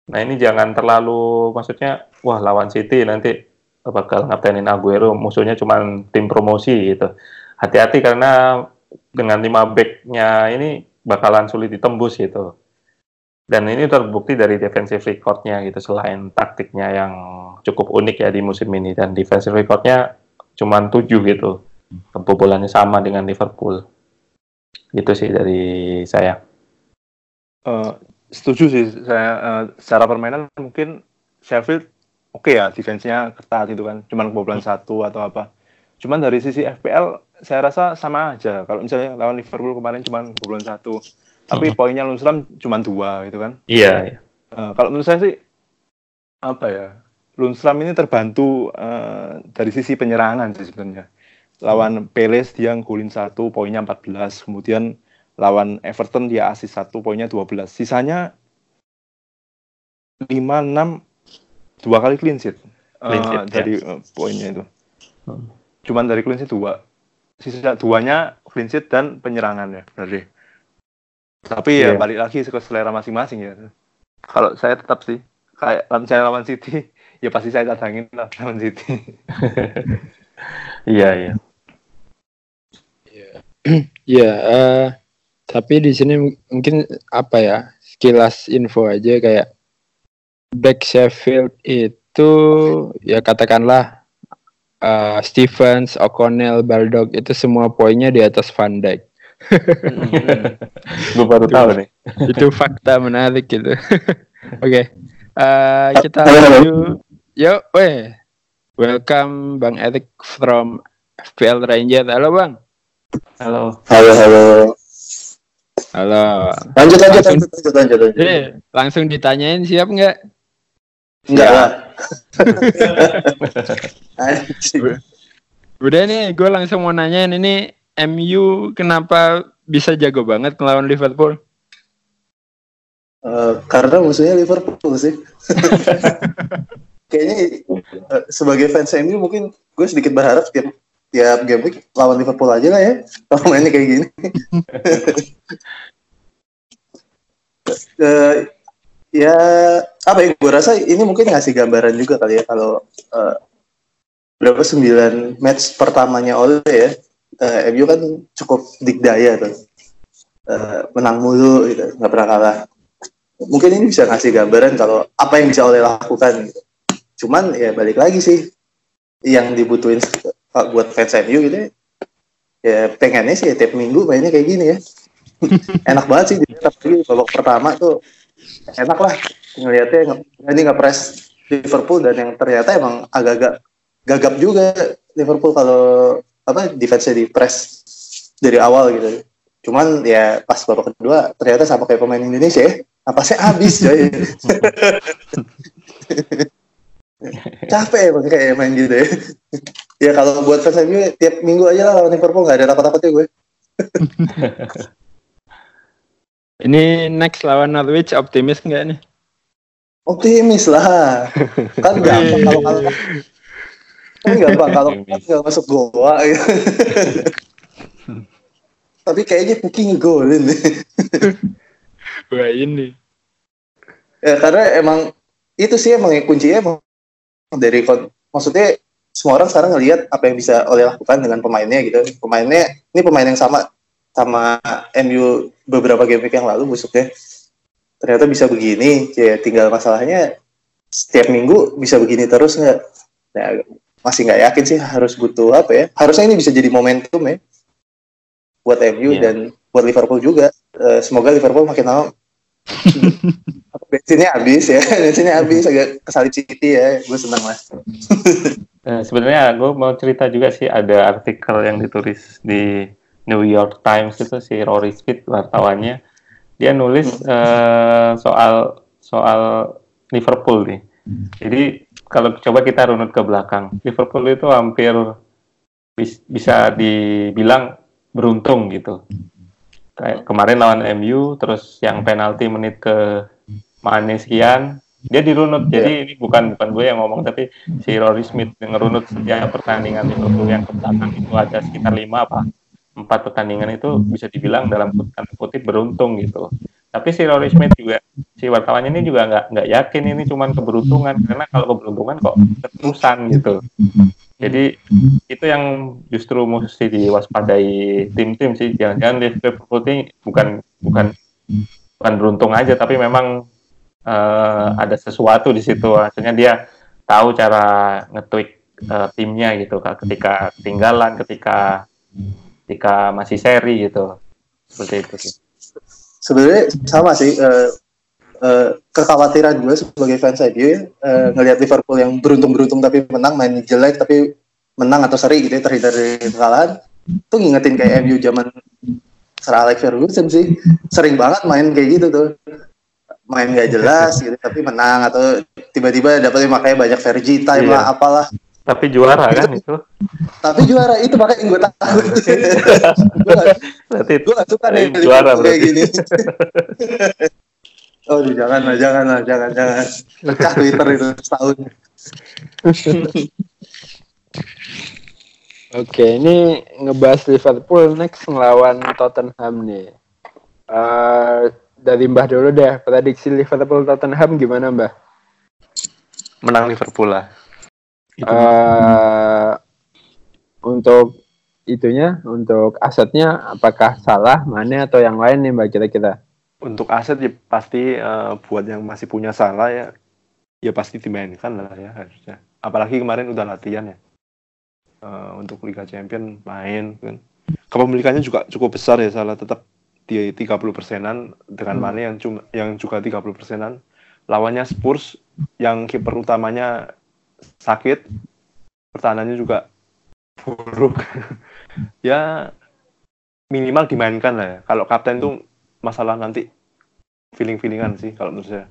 Nah ini jangan terlalu maksudnya wah lawan City nanti bakal ngaptenin Aguero musuhnya cuma tim promosi gitu. Hati-hati karena dengan lima backnya ini bakalan sulit ditembus gitu. Dan ini terbukti dari defensive recordnya gitu selain taktiknya yang cukup unik ya di musim ini dan defensive recordnya cuma 7 gitu. Kebobolannya sama dengan Liverpool. Gitu sih dari saya. Eh, setuju sih saya eh, secara permainan mungkin Sheffield oke ya defense-nya ketat itu kan. Cuman kebobolan satu atau apa. Cuman dari sisi FPL saya rasa sama aja. Kalau misalnya lawan Liverpool kemarin cuman kebobolan satu. Tapi poinnya Lundstram cuma dua gitu kan. Iya, iya. Eh, kalau menurut saya sih apa ya Lundstram ini terbantu eh, dari sisi penyerangan sih sebenarnya lawan Palace dia golin satu poinnya 14 kemudian lawan Everton dia asis satu poinnya 12 sisanya 5 6 dua kali clean sheet, Eh, Clean sheet, ya. dari eh, poinnya itu Hmm. cuman dari clean sheet dua sisa duanya clean sheet dan penyerangan ya berarti tapi ya Iya. balik lagi ke selera masing-masing ya kalau saya tetap sih kayak lawan saya lawan City ya pasti saya cadangin lah lawan City Iya, iya. Iya, eh, tapi di sini mungkin apa ya, sekilas info aja kayak back Sheffield itu ya katakanlah eh, Stevens, O'Connell, Baldock itu semua poinnya di atas Van Dijk. Gue baru Itu. tahu nih. itu fakta menarik gitu. Oke, eh, kita Halo, halo. lanjut. Yuk, weh. Welcome Bang Erik from FPL Ranger. Halo Bang. Halo. Halo, halo. Halo. Lanjut, lanjut, Langsung. lanjut, lanjut, lanjut. lanjut. Eh, langsung ditanyain siap nggak? Enggak lah. Udah nih, gue langsung mau nanyain ini MU kenapa bisa jago banget melawan Liverpool? Eh, karena musuhnya Liverpool sih. Kayaknya eh, sebagai fans MU mungkin gue sedikit berharap tiap tiap game week lawan Liverpool aja lah ya. Kalau mainnya kayak gini. Eh, ya apa ya gue rasa ini mungkin ngasih gambaran juga kali ya kalau eh, berapa sembilan match pertamanya oleh ya eh, MU kan cukup dikdaya tuh Eh, menang mulu gitu nggak pernah kalah mungkin ini bisa ngasih gambaran kalau apa yang bisa oleh lakukan gitu. cuman ya balik lagi sih yang dibutuhin kalau buat fans MU gitu ya, ya pengennya sih ya tiap minggu mainnya kayak gini ya. Enak banget sih di lagi babak pertama tuh enak lah. Ngelihatnya nge- ini nggak press Liverpool dan yang ternyata emang agak-agak gagap juga Liverpool kalau apa defense di press dari awal gitu. Cuman ya pas babak kedua ternyata sama kayak pemain Indonesia ya. Napasnya habis coy. Capek emang kayak main gitu ya ya kalau buat fans MU tiap minggu aja lah lawan Liverpool nggak ada takut-takutnya gue Ini next lawan Norwich optimis nggak nih? optimis lah kan gampang kalau kalau kan gampang kalau kan nggak masuk goa gitu. tapi kayaknya Puki ngegolin nih Wah ini. ya karena emang itu sih emang kuncinya emang dari maksudnya semua orang sekarang ngelihat apa yang bisa oleh lakukan dengan pemainnya gitu. Pemainnya ini pemain yang sama sama MU beberapa game week yang lalu busuknya. Ternyata bisa begini, ya tinggal masalahnya setiap minggu bisa begini terus nggak? Nah, masih nggak yakin sih harus butuh apa ya? Harusnya ini bisa jadi momentum ya buat MU Iya. dan buat Liverpool juga. Eh, semoga Liverpool makin lama bensinnya habis ya, bensinnya habis agak kesalip City ya, gue senang lah. Eh, sebenarnya gue mau cerita juga sih ada artikel yang ditulis di New York Times itu si Rory Smith wartawannya. Dia nulis eh, soal soal Liverpool nih. Jadi kalau coba kita runut ke belakang, Liverpool itu hampir bis- bisa dibilang beruntung gitu. Kayak kemarin lawan MU, terus yang penalti menit ke Mane sekian, dia dirunut. Jadi ini bukan bukan gue yang ngomong, tapi si Rory Smith yang ngerunut setiap pertandingan Liverpool yang ke belakang itu ada sekitar lima apa empat pertandingan itu bisa dibilang dalam tanda kutip beruntung gitu. Tapi si Rory Smith juga si wartawannya ini juga nggak nggak yakin ini cuma keberuntungan karena kalau keberuntungan kok keterusan gitu. Jadi itu yang justru mesti diwaspadai tim-tim sih. Jangan-jangan Liverpool ini bukan bukan bukan beruntung aja, tapi memang eh, ada sesuatu di situ. Akhirnya dia tahu cara nge-tweak eh, timnya gitu, Kak. ketika ketinggalan, ketika ketika masih seri gitu. Seperti itu sih. Sebenarnya sama sih eh, eh, kekhawatiran gue sebagai fans MU ya, eh, ngelihat Liverpool yang beruntung-beruntung tapi menang, main jelek tapi menang atau seri gitu ya terhindar dari kekalahan. Itu ngingetin kayak MU zaman Sir Alex Ferguson sih, sering banget main kayak gitu tuh. Main gak jelas gitu tapi menang atau tiba-tiba dapetnya makanya banyak Fergie time Iya. lah apalah. Tapi juara kan itu. Tapi juara itu makanya gue takut. gue Berarti itu gue gak suka nih juara kayak berarti. gini. oh jangan lah, jangan lah, jangan, jangan. Pecah Twitter itu setahun. Oke, ini ngebahas Liverpool next ngelawan Tottenham nih. Eh, dari Mbah dulu deh, prediksi Liverpool Tottenham gimana Mbah? Menang Liverpool lah. Eh, untuk itunya, untuk asetnya, apakah salah, mana atau yang lain nih Mbak kira-kira? Untuk aset ya pasti eh, buat yang masih punya salah ya, ya pasti dimainkan lah ya harusnya. Apalagi kemarin udah latihan ya. Eh, untuk Liga Champion main kan. Kepemilikannya juga cukup besar ya salah tetap di 30 persenan dengan Mane yang cuma yang juga 30 persenan. Lawannya Spurs yang kiper utamanya sakit, pertahanannya juga buruk. ya minimal dimainkan lah ya. Kalau kapten tuh masalah nanti feeling-feelingan sih kalau menurut saya.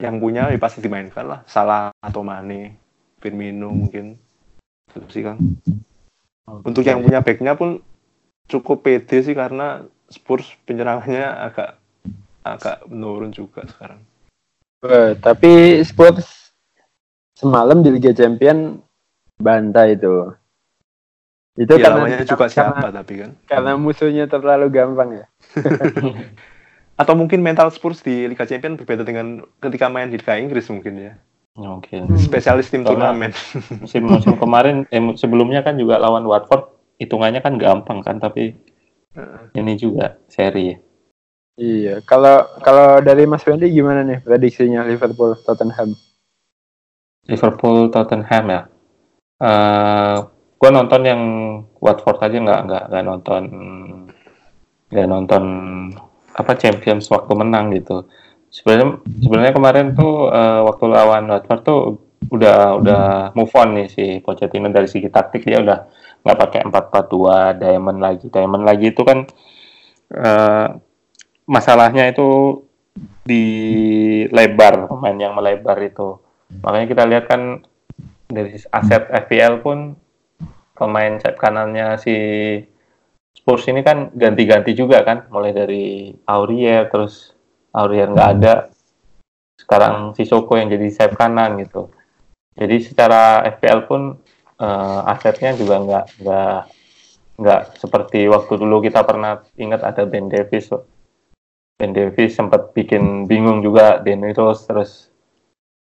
Yang punya ya pasti dimainkan lah. Salah atau Mane, Firmino mungkin. Sih Kang. Untuk yang punya backnya pun cukup pede sih karena Spurs penyerangannya agak agak menurun juga sekarang. Eh, tapi Spurs semalam di Liga Champion bantai itu. Itu Ya, karena, namanya juga karena, siapa tapi kan. karena musuhnya terlalu gampang ya. Atau mungkin mental Spurs di Liga Champion berbeda dengan ketika main di Liga Inggris mungkin ya. Mungkin. Spesialis tim Soalnya- turnamen. musim musim kemarin eh, sebelumnya kan juga lawan Watford hitungannya kan gampang kan tapi ini juga seri ya. Iya, kalau kalau dari Mas Wendy gimana nih prediksinya Liverpool Tottenham? Liverpool Tottenham ya. Eh gue nonton yang Watford aja nggak nggak nggak nonton nggak nonton apa Champions waktu menang gitu. Sebenarnya sebenarnya kemarin tuh eh, waktu lawan Watford tuh udah udah move on nih si Pochettino dari segi taktik dia udah nggak pakai 4-4-2 diamond lagi. Diamond lagi itu kan eh, masalahnya itu di lebar pemain yang melebar itu. Makanya kita lihat kan dari aset FPL pun pemain sayap kanannya si Spurs ini kan ganti-ganti juga kan, mulai dari Aurier terus Aurier nggak ada, sekarang si Soko yang jadi sayap kanan gitu. Jadi secara FPL pun eh, asetnya juga nggak nggak nggak seperti waktu dulu kita pernah ingat ada Ben Davis. Ben Davis sempat bikin bingung juga Dennis terus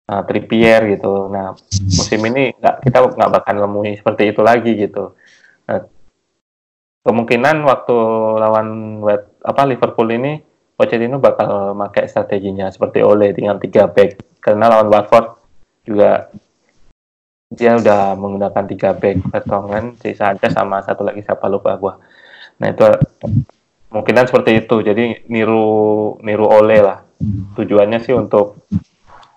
uh, Trippier gitu. Nah musim ini nggak kita nggak bakal nemui seperti itu lagi gitu. Nah, kemungkinan waktu lawan apa Liverpool ini Pochettino bakal pakai strateginya seperti Ole dengan tiga back karena lawan Watford juga dia udah menggunakan tiga back Vertonghen, si Sanchez sama satu lagi siapa lupa gua. Nah itu kemungkinan seperti itu. Jadi niru niru Ole lah. Tujuannya sih untuk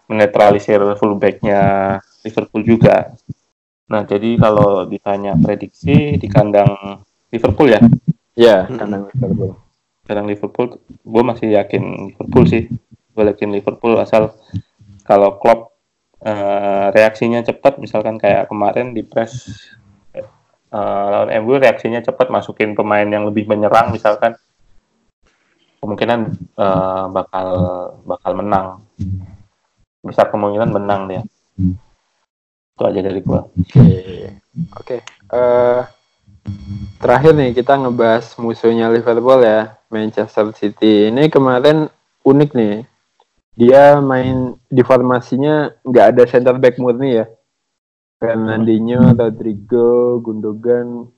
menetralisir fullbacknya Liverpool juga. Nah jadi kalau ditanya prediksi di kandang Liverpool ya? Ya, kandang Liverpool. Kandang Liverpool, gue masih yakin Liverpool sih. Gue yakin Liverpool asal kalau Klopp uh, reaksinya cepat, misalkan kayak kemarin di press uh, lawan MU reaksinya cepat, masukin pemain yang lebih menyerang, misalkan kemungkinan uh, bakal bakal menang. Besar kemungkinan menang dia. Itu aja dari gua. Oke, okay. oke. Okay. Uh, Terakhir nih kita ngebahas musuhnya Liverpool ya, Manchester City. Ini kemarin unik nih. Dia main di formasinya nggak ada center back murni ya. Fernandinho, Rodrigo, Gundogan,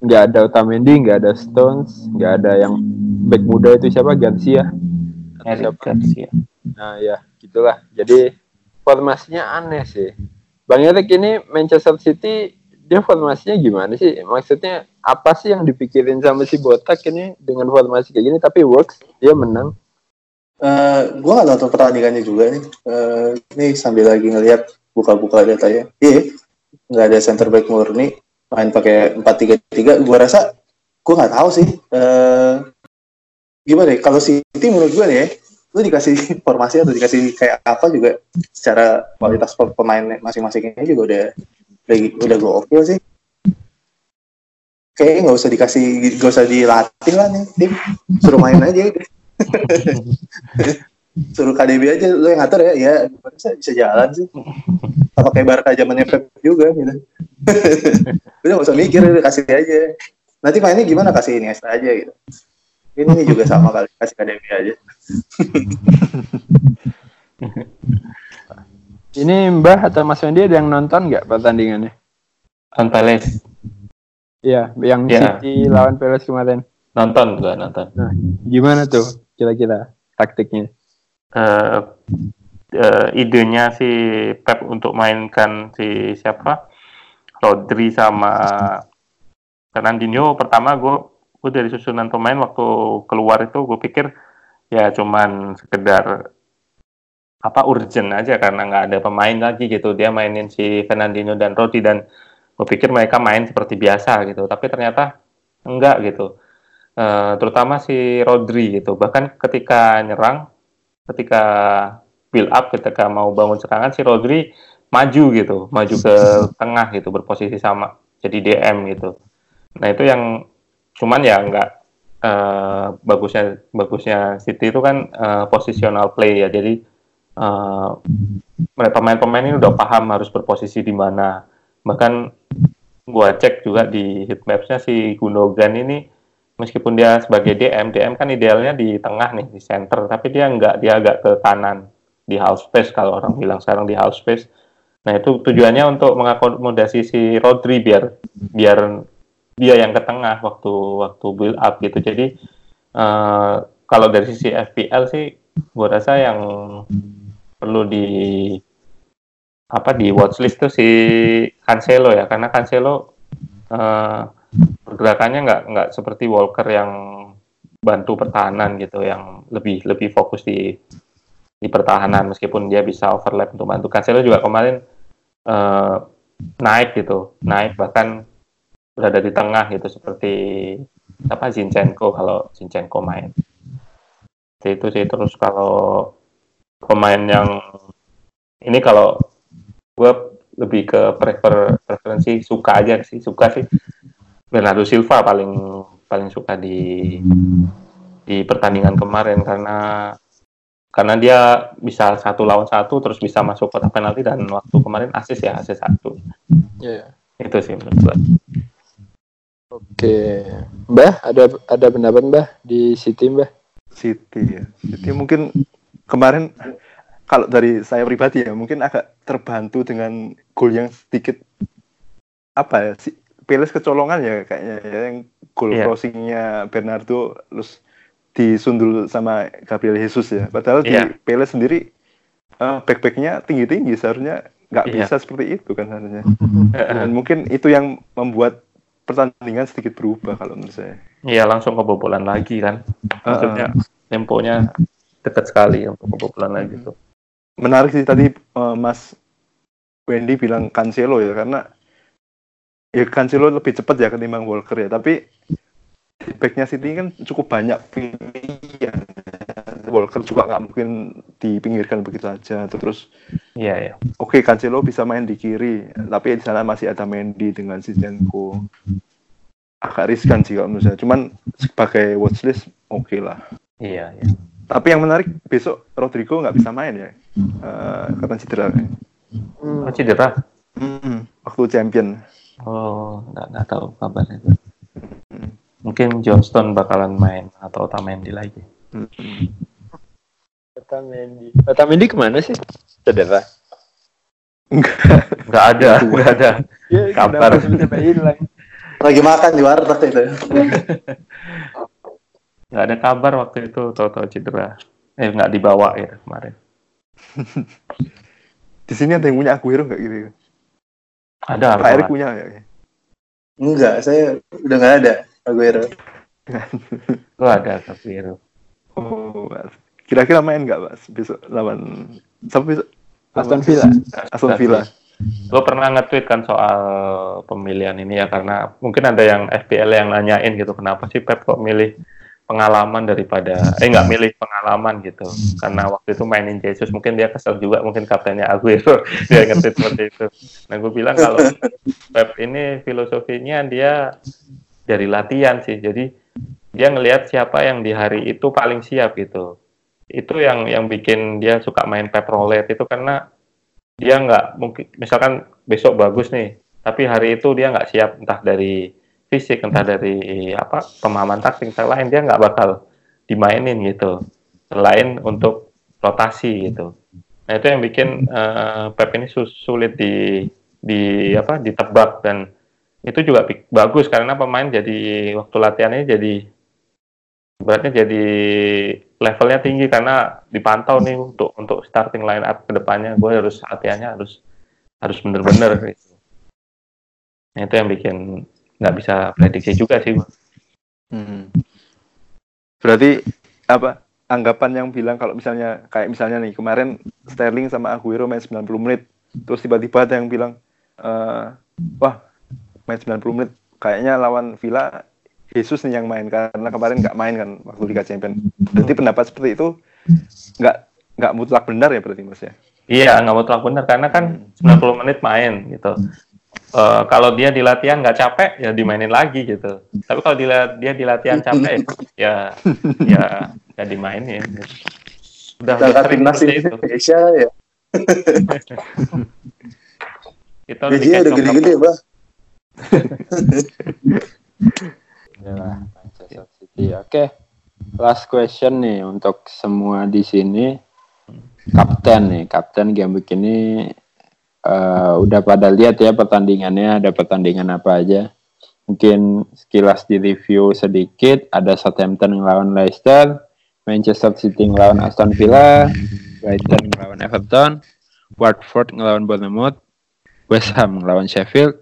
nggak ada Otamendi, nggak ada Stones, nggak ada yang back muda itu siapa Garcia. Eric Garcia. Nah ya, gitulah. Jadi formasinya aneh sih. Bang Erik ini Manchester City dia formasinya gimana sih? Maksudnya apa sih yang dipikirin sama si Botak ini dengan formasi kayak gini tapi works dia menang? Uh, gue gak nonton pertandingannya juga nih. Uh, ini sambil lagi ngeliat buka-buka datanya. Iya, nggak ada center back murni. Main pakai empat tiga tiga. Gue rasa gue nggak tahu sih. Uh, gimana ya? Kalau tim menurut gue nih ya, lu dikasih formasi atau dikasih kayak apa juga secara kualitas pemain masing-masingnya juga udah udah, udah gokil sih kayaknya nggak usah dikasih nggak usah dilatih lah nih tim suruh main aja suruh KDB aja lo yang ngatur ya ya bisa bisa jalan sih apa kayak Barca zamannya Pep juga gitu udah nggak usah mikir udah kasih aja nanti mainnya gimana kasih ini aja gitu ini juga sama kali kasih KDB aja Ini Mbah atau Mas Wendy ada yang nonton nggak pertandingannya? Lawan Palace. Iya, yang ya. City lawan Palace kemarin. Nonton juga nonton. Nah, gimana tuh kira-kira taktiknya? Uh, uh, idenya si Pep untuk mainkan si siapa? Rodri sama Fernandinho pertama gue gue dari susunan pemain waktu keluar itu gue pikir ya cuman sekedar apa urgent aja karena nggak ada pemain lagi gitu dia mainin si Fernandinho dan Rodi dan gue pikir mereka main seperti biasa gitu tapi ternyata enggak gitu uh, terutama si Rodri gitu. Bahkan ketika nyerang ketika build up ketika mau bangun serangan si Rodri maju gitu. Maju ke tengah gitu berposisi sama jadi DM gitu. Nah itu yang cuman ya enggak uh, bagusnya bagusnya City itu kan uh, positional play ya. Jadi uh, pemain-pemain ini udah paham harus berposisi di mana. Bahkan gua cek juga di heatmapsnya si Gundogan ini meskipun dia sebagai DM, DM kan idealnya di tengah nih di center, tapi dia enggak, dia agak ke kanan di half space kalau orang bilang sekarang di half space. Nah itu tujuannya untuk mengakomodasi si Rodri biar biar dia yang ke tengah waktu waktu build up gitu. Jadi uh, kalau dari sisi FPL sih, gue rasa yang perlu di apa di watchlist tuh si Cancelo ya karena Cancelo uh, pergerakannya nggak nggak seperti Walker yang bantu pertahanan gitu yang lebih lebih fokus di di pertahanan meskipun dia bisa overlap untuk bantu. Cancelo juga kemarin uh, naik gitu naik bahkan berada di tengah gitu seperti apa Zinchenko kalau Zinchenko main. Itu sih terus kalau pemain yang ini kalau gue lebih ke prefer preferensi suka aja sih suka sih Bernardo Silva paling paling suka di di pertandingan kemarin karena karena dia bisa satu lawan satu terus bisa masuk kotak penalti dan waktu kemarin asis ya asis satu. Yeah. itu sih menurut gue oke. Mbah ada ada pendapat mbah di City mbah? City ya. City mungkin kemarin kalau dari saya pribadi ya mungkin agak terbantu dengan gol yang sedikit apa ya si Peles kecolongan ya kayaknya ya yang gol Iya. crossingnya Bernardo terus disundul sama Gabriel Jesus ya padahal Iya. di Peles sendiri eh, back-backnya tinggi-tinggi seharusnya nggak Iya. bisa seperti itu kan seharusnya dan mungkin itu yang membuat pertandingan sedikit berubah kalau menurut saya Iya langsung kebobolan lagi kan. Maksudnya temponya dekat sekali untuk kebobolan lagi tuh. menarik sih tadi eh, Mas Wendy bilang Cancelo ya karena ya Cancelo lebih cepat ya ketimbang Walker ya. Tapi backnya City kan cukup banyak pilihan. Walker juga nggak mungkin dipinggirkan begitu aja. Terus Iya ya. oke Cancelo bisa main di kiri. Tapi di sana masih ada Mendy dengan Zinchenko. Agak riskan sih kalau menurut saya. Cuman sebagai watchlist oke lah. Iya ya. tapi yang menarik besok Rodrigo nggak bisa main ya? Eh, karena cedera? Oh, cedera. Hmm, waktu champion. Oh nggak nggak tahu kabarnya itu. Mungkin Johnston bakalan main atau Otamendi lagi. Hmm. Otamendi. Otamendi ke mana sih? Cedera. Nggak ada, nggak ada. Ya, Kabar. Lagi makan di warteg itu. Nggak ada kabar waktu itu tahu-tahu cedera. Eh nggak dibawa ya kemarin. Di sini ada yang punya Aguero nggak gitu? Ada. Pak Erik Pak. punya ya? Enggak, saya udah nggak ada Aguero. Oh ada Aguero. Oh, Mas. kira-kira main nggak Mas besok lawan besok? Aston Villa. Aston Villa. Lo pernah nge-tweet kan soal pemilihan ini ya karena mungkin ada yang FPL yang nanyain gitu kenapa sih Pep kok milih pengalaman daripada eh nggak milih pengalaman gitu. Karena waktu itu mainin Jesus mungkin dia kesel juga mungkin kaptennya Aguero dia nge-tweet seperti itu. Nah gue bilang kalau Pep ini filosofinya dia dari latihan sih. Jadi dia ngelihat siapa yang di hari itu paling siap gitu. Itu yang yang bikin dia suka main Pep roulette itu karena dia nggak mungkin misalkan besok bagus nih tapi hari itu dia nggak siap entah dari fisik entah dari apa pemahaman taktik entah lain dia nggak bakal dimainin gitu. Selain untuk rotasi gitu. Nah itu yang bikin eh, Pep ini sulit di di apa ditebak. Dan itu juga bagus karena pemain jadi waktu latihannya jadi beratnya jadi levelnya tinggi karena dipantau nih untuk untuk starting line up ke depannya gue harus latihannya harus harus bener-bener gitu. Nah, itu yang bikin nggak bisa prediksi juga sih. Hmm. Berarti apa anggapan yang bilang kalau misalnya kayak misalnya nih kemarin Sterling sama Aguero main 90 menit terus tiba-tiba ada yang bilang eh, wah main 90 menit kayaknya lawan Villa Jesus nih yang main karena kemarin nggak main kan waktu Liga Champions. Berarti pendapat seperti itu nggak nggak mutlak benar ya berarti Mas ya? Iya nggak mutlak bener karena kan 90 menit main gitu. Eh, kalau dia di latihan nggak capek ya dimainin lagi gitu. Tapi kalau dila- dia di latihan capek ya ya ya dimainin. Gitu. Udah, sering timnas seperti itu. Indonesia ya. Kita udah Gajinya udah gede-gede, Bang. Inilah Manchester City. Oke. Last question nih untuk semua di sini. Kapten nih, kapten game ini eh, udah pada lihat ya pertandingannya, ada pertandingan apa aja. Mungkin sekilas di review sedikit, ada Southampton ngelawan Leicester, Manchester City ngelawan Aston Villa, Brighton ngelawan Everton, Watford ngelawan Bournemouth, West Ham ngelawan Sheffield,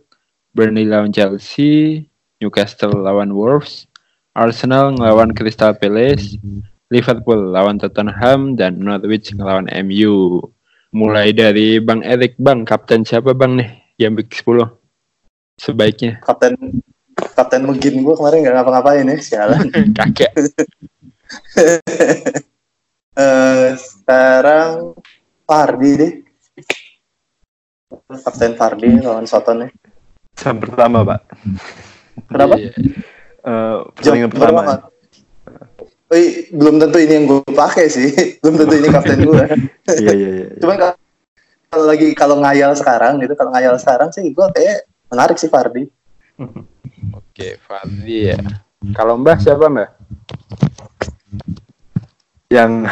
Burnley lawan Chelsea, Newcastle lawan Wolves, Arsenal ngelawan Crystal Palace, Liverpool lawan Tottenham, dan Norwich ngelawan MU. Mulai dari Bang Erik, Bang, kapten siapa Bang nih? Yang week 10 sebaiknya. Kapten Kapten Megin gue kemarin nggak ngapa-ngapain ya, sialan. Kakek. Eh, sekarang Fardi deh. Kapten Fardi lawan Soton ya. Jam pertama Pak. Kenapa? Iya. Eh, Jam pertandingan pertama. berapa? Wih, belum tentu ini yang gue pakai sih. belum tentu ini kapten gue. Iya iya iya. Cuman kalau- kalau lagi kalau ngayal sekarang gitu, kalau ngayal sekarang sih gue kayak menarik sih Fardi. Oke, Fadli ya. Kalau Mbah siapa Mbah? yang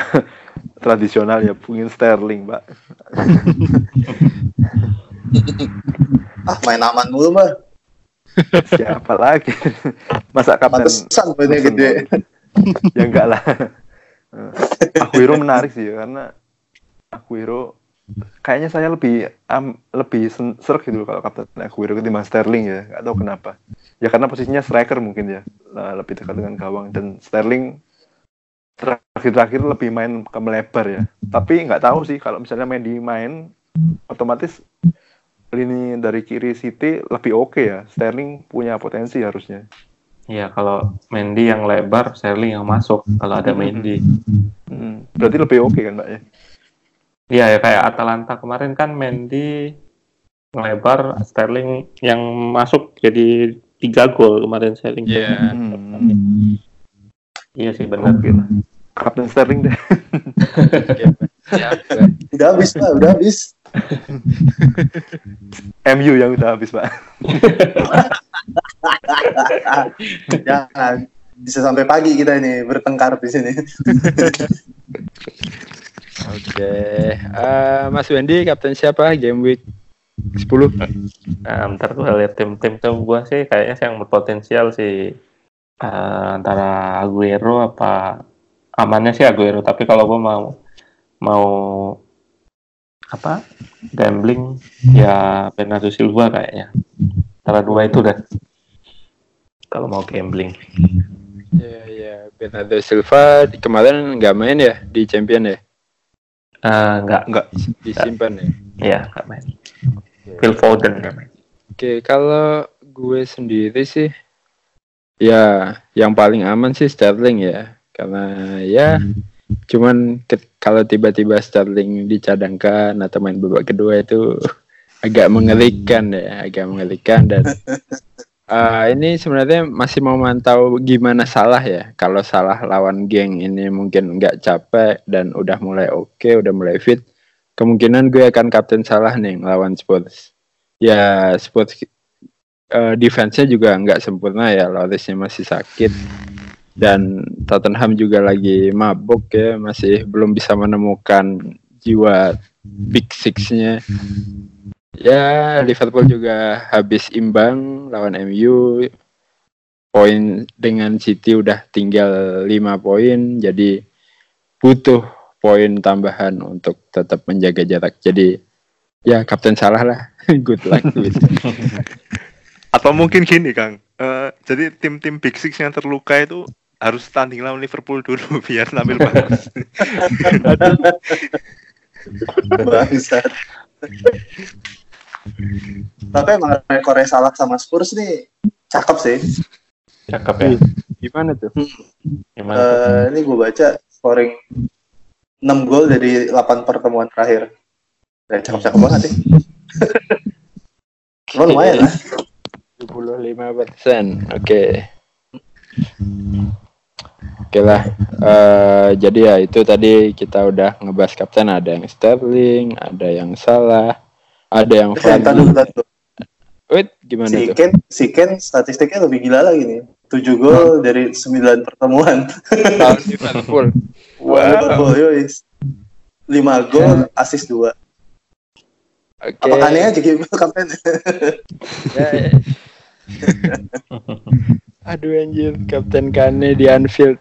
tradisional ya pungin Sterling, Pak. Ah main aman mulu mah. Siapa lagi? Masa kapten Pantesan gede. ya enggak lah. Eh, Aguero menarik sih karena Aguero kayaknya saya lebih am, lebih serk gitu kalau kapten Aguero ketimbang Sterling ya, nggak tahu kenapa. Ya karena posisinya striker mungkin ya, Nah, lebih dekat dengan gawang dan Sterling terakhir-terakhir lebih main ke melebar ya. Tapi nggak tahu sih kalau misalnya main di main otomatis lini dari kiri City lebih oke ya. Sterling punya potensi harusnya. Iya, kalau Mendy yang lebar, Sterling yang masuk kalau ada Mendy. Hmm, berarti lebih oke kan, Mbak ya? Iya, ya kayak Atalanta kemarin kan Mendy ngelebar, Sterling yang masuk jadi tiga gol kemarin Sterling. Iya. Hmm. Iya sih benar. Lah. Kapten Sterling deh. Siapa? Udah habis pak, udah habis. MU yang udah habis, Pak. Jangan. Bisa sampai pagi kita ini bertengkar di sini. Oke. Eh, Mas Wendy, kapten siapa game week 10? Nah, ntar gue lihat tim-tim tuh gue sih kayaknya sih yang berpotensial sih eh, antara Aguero apa amannya sih Aguero tapi kalau gue mau mau apa gambling ya Bernardo Silva kayaknya antara dua itu dah kalau mau gambling Iya, iya. Bernardo Silva di- kemarin nggak main ya di champion ya? Eh, nggak Enggak. Disimpan ya? ya nggak main Phil Foden nggak main Oke, kalau gue sendiri sih ya yang paling aman sih Sterling ya. Karena ya cuman kalau tiba-tiba Sterling dicadangkan atau main babak kedua itu agak mengerikan ya, agak mengerikan dan eh, ini sebenarnya masih mau mantau gimana salah ya. Kalau salah lawan geng ini mungkin nggak capek dan udah mulai oke, udah mulai fit. Kemungkinan gue akan kapten salah nih lawan Spurs ya Spurs eh, defense-nya juga nggak sempurna ya Lorisnya masih sakit dan Tottenham juga lagi mabuk ya masih belum bisa menemukan jiwa big six-nya ya Liverpool juga habis imbang lawan MU poin dengan City udah tinggal 5 poin jadi butuh poin tambahan untuk tetap menjaga jarak jadi ya kapten salah lah good luck gitu. Atau mungkin gini, Kang. Eh, jadi tim-tim Big Six yang terluka itu harus tanding lawan Liverpool dulu biar tampil bagus. Bangsat. Tapi emang rekornya salah sama Spurs nih cakep sih. cakep ya gimana tuh gimana tuh? Eh, ini gue baca scoring 6 gol dari 8 pertemuan terakhir. Ya, cakep-cakep banget sih. Cuma lumayan lah. 75 persen oke oke lah Eh, jadi ya itu tadi kita udah ngebahas kapten ada yang Sterling ada yang salah ada yang Fadli. Wait, gimana Si tuh Ken, si Ken statistiknya lebih gila lagi nih. 7 gol dari 9 pertemuan. Lawan Liverpool Liverpool, yoi. 5 gol, assist 2. oke Apakah aneh aja gitu kapten? Ya, ya. Aduh anjir, Kapten Kane di Anfield.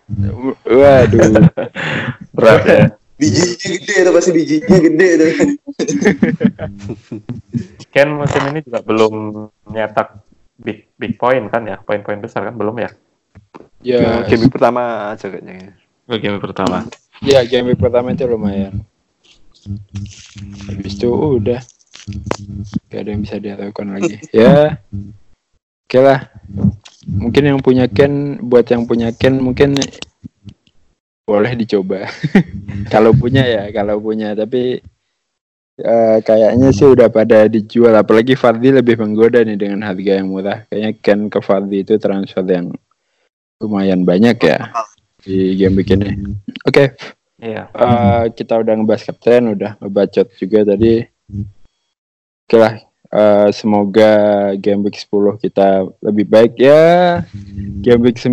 Waduh. berat ya bijinya gede tuh pasti bijinya gede tuh. Ken musim ini juga belum nyetak big big point kan ya poin-poin besar kan belum ya Ya, Game pertama aja kayaknya. game pertama ya game pertama itu lumayan. Habis itu udah. Gak ada yang bisa dilakukan lagi. Ya. Oke lah. Mungkin yang punya Ken, buat yang punya Ken mungkin boleh dicoba. kalau punya ya, kalau punya. Tapi eh, kayaknya sih udah pada dijual. Apalagi Fardi lebih menggoda nih dengan harga yang murah. Kayaknya Ken ke Fardi itu transfer yang lumayan banyak ya di game week ini. Oke, iya eh, kita udah ngebahas kapten, udah ngebacot juga tadi. Oke lah, eh, semoga game week 10 kita lebih baik ya. Game week 9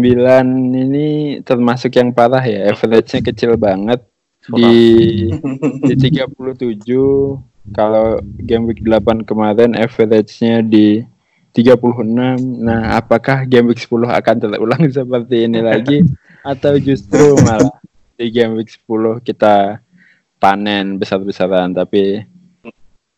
ini termasuk yang parah ya, average-nya kecil banget. di di 37 kalau game week 8 kemarin average-nya di 36. Nah, apakah game week 10 akan terulang seperti ini lagi atau justru malah di game week 10 kita panen besar-besaran tapi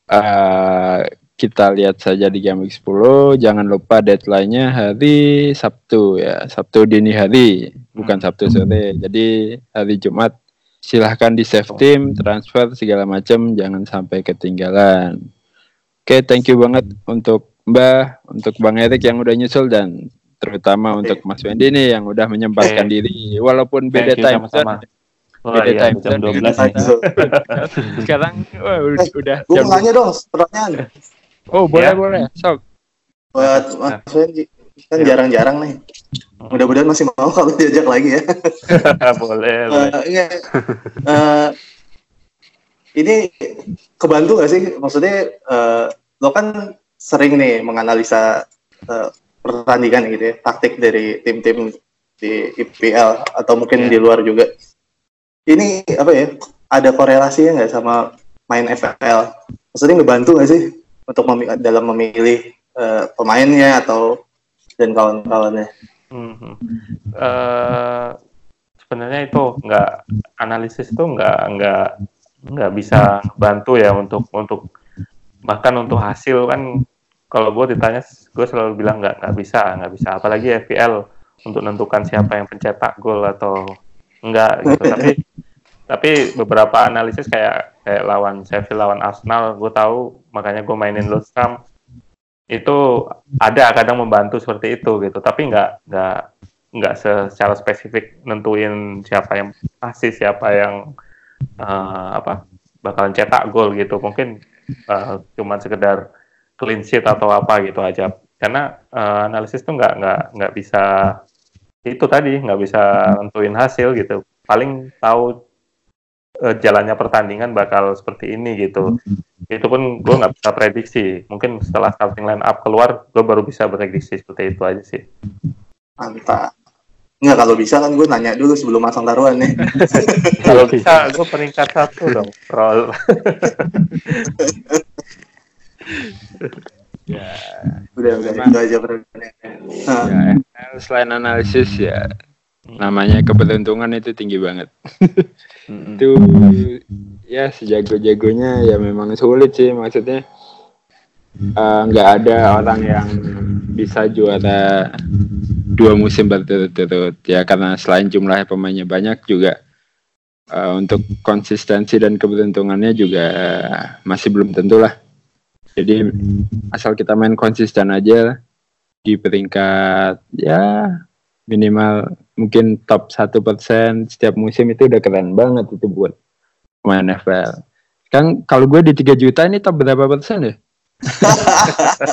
uh, kita lihat saja di game week 10 jangan lupa deadline-nya hari Sabtu ya. Sabtu dini hari bukan Sabtu sore. Jadi hari Jumat silahkan di save team transfer segala macam. Jangan sampai ketinggalan. Oke okay, thank you banget untuk Mbah untuk Bang Erik yang udah nyusul dan terutama untuk Mas Wendy nih yang udah menyempatkan okay. diri. Walaupun beda time zone Oh, beda iya, time jam 12 ya. Sekarang wah, udah, udah mau nanya dong pertanyaan. Oh, boleh ya. boleh. Sok. Buat Mas Wendy kan jarang-jarang nih. Mudah-mudahan masih mau kalau diajak lagi ya. boleh. Uh, uh, ini kebantu gak sih? Maksudnya uh, lo kan sering nih menganalisa uh, pertandingan gitu ya, taktik dari tim-tim di IPL atau mungkin yeah. di luar juga ini apa ya ada korelasinya nggak sama main FPL maksudnya ngebantu nggak sih untuk memi dalam memilih uh, pemainnya atau dan kawan-kawannya. Hmm. uh, sebenarnya itu nggak analisis itu nggak nggak nggak bisa bantu ya untuk untuk bahkan untuk hasil kan kalau gue ditanya gue selalu bilang nggak nggak bisa nggak bisa. Apalagi FPL untuk menentukan siapa yang pencetak gol atau enggak gitu. Tapi tapi beberapa analisis kayak kayak lawan Sheffield lawan Arsenal gue tahu makanya gue mainin Lundstram itu ada kadang membantu seperti itu gitu. Tapi nggak nggak nggak secara spesifik nentuin siapa yang pasti siapa yang uh, apa bakalan cetak gol gitu. Mungkin uh, cuman sekedar clean sheet atau apa gitu aja. Karena uh, analisis tuh nggak nggak nggak bisa itu tadi nggak bisa nentuin hasil gitu. Paling tahu uh, jalannya pertandingan bakal seperti ini gitu. Itu pun gue nggak bisa prediksi. Mungkin setelah starting line up keluar, gue baru bisa prediksi seperti itu aja sih. Mantap. Nggak kalau bisa kan gue nanya dulu sebelum masang taruhan nih. kalau bisa gue peringkat satu dong. Roll. ya. Udah udah itu aja pertanyaannya. Ya, selain analisis ya namanya keberuntungan itu tinggi banget. itu ya sejago-jagonya ya memang sulit sih maksudnya eh, nggak uh, ada orang yang bisa juara dua musim berturut-turut ya karena selain jumlah pemainnya banyak juga uh, untuk konsistensi dan keberuntungannya juga masih belum tentu lah. Jadi asal kita main konsisten aja di peringkat ya minimal mungkin top satu persen setiap musim itu udah keren banget itu buat main NFL. Kan kalau gue di 3 juta ini top berapa persen ya?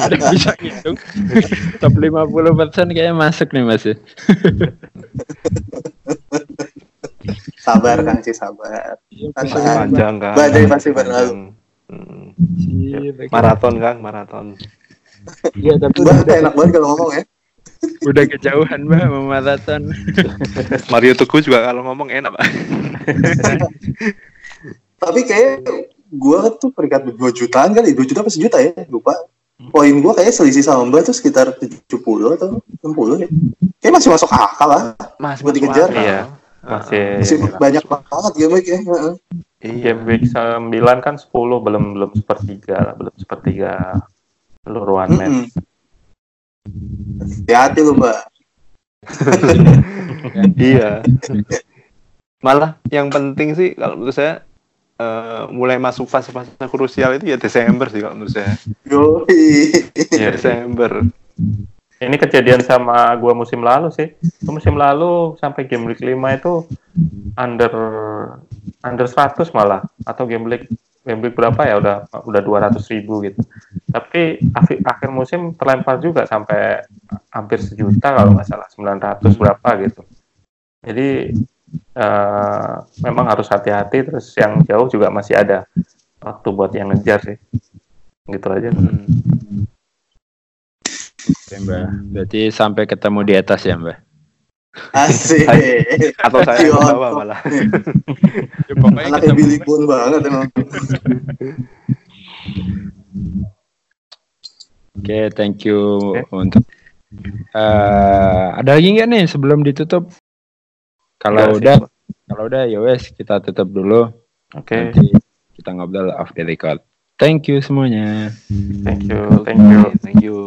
Udah bisa ngitung. top 50 persen kayaknya masuk nih masih. Ya. sabar Kang sih sabar. Iya, panjang kan. Badai pasti berlalu. Hmm. Maraton Kang, maraton. Iya tapi enak banget kalau ngomong ya udah kejauhan mbak maraton. Mario Tugu juga kalau ngomong enak pak. Tapi kayak gue tuh peringkat dua jutaan kali dua juta apa sejuta ya? Lupa. Poin gue kayak selisih sama mbak tuh sekitar 70 atau 60 ya. Kayak masih masuk akal lah. Masih buat dikejar. iya. Masih, masih banyak banget ya baik ya Iya, week 9 kan 10 belum belum sepertiga lah, belum sepertiga seluruhan mm -hmm. match. Hati-hati lu mbak. iya. Malah yang penting sih kalau menurut saya uh, mulai masuk fase-fase krusial itu ya Desember sih kalau menurut saya. Yoi. Ya, Desember. Ini kejadian sama gua musim lalu sih. Musim lalu sampai game week 5 itu under under 100 malah atau game week week berapa ya? Udah udah 200 ribu gitu. Tapi akhir, akhir musim terlempar juga sampai hampir sejuta kalau nggak salah. 900 berapa gitu. Jadi uh, memang harus hati-hati. Terus yang jauh juga masih ada waktu buat yang ngejar sih. Gitu aja. Hmm. Oke, mbak. Berarti sampai ketemu di atas ya mbak Asik. Atau saya yang bawa malah. Ya, Anaknya ketemu. Billy Bone banget emang. Oke, thank you Oke. untuk. Eh, ada lagi nggak nih sebelum ditutup? Kalau sih, udah, kalau udah ya wes kita tutup dulu. Oke, Nanti kita ngobrol off the record. Thank you semuanya. thank you, thank you. Thank you.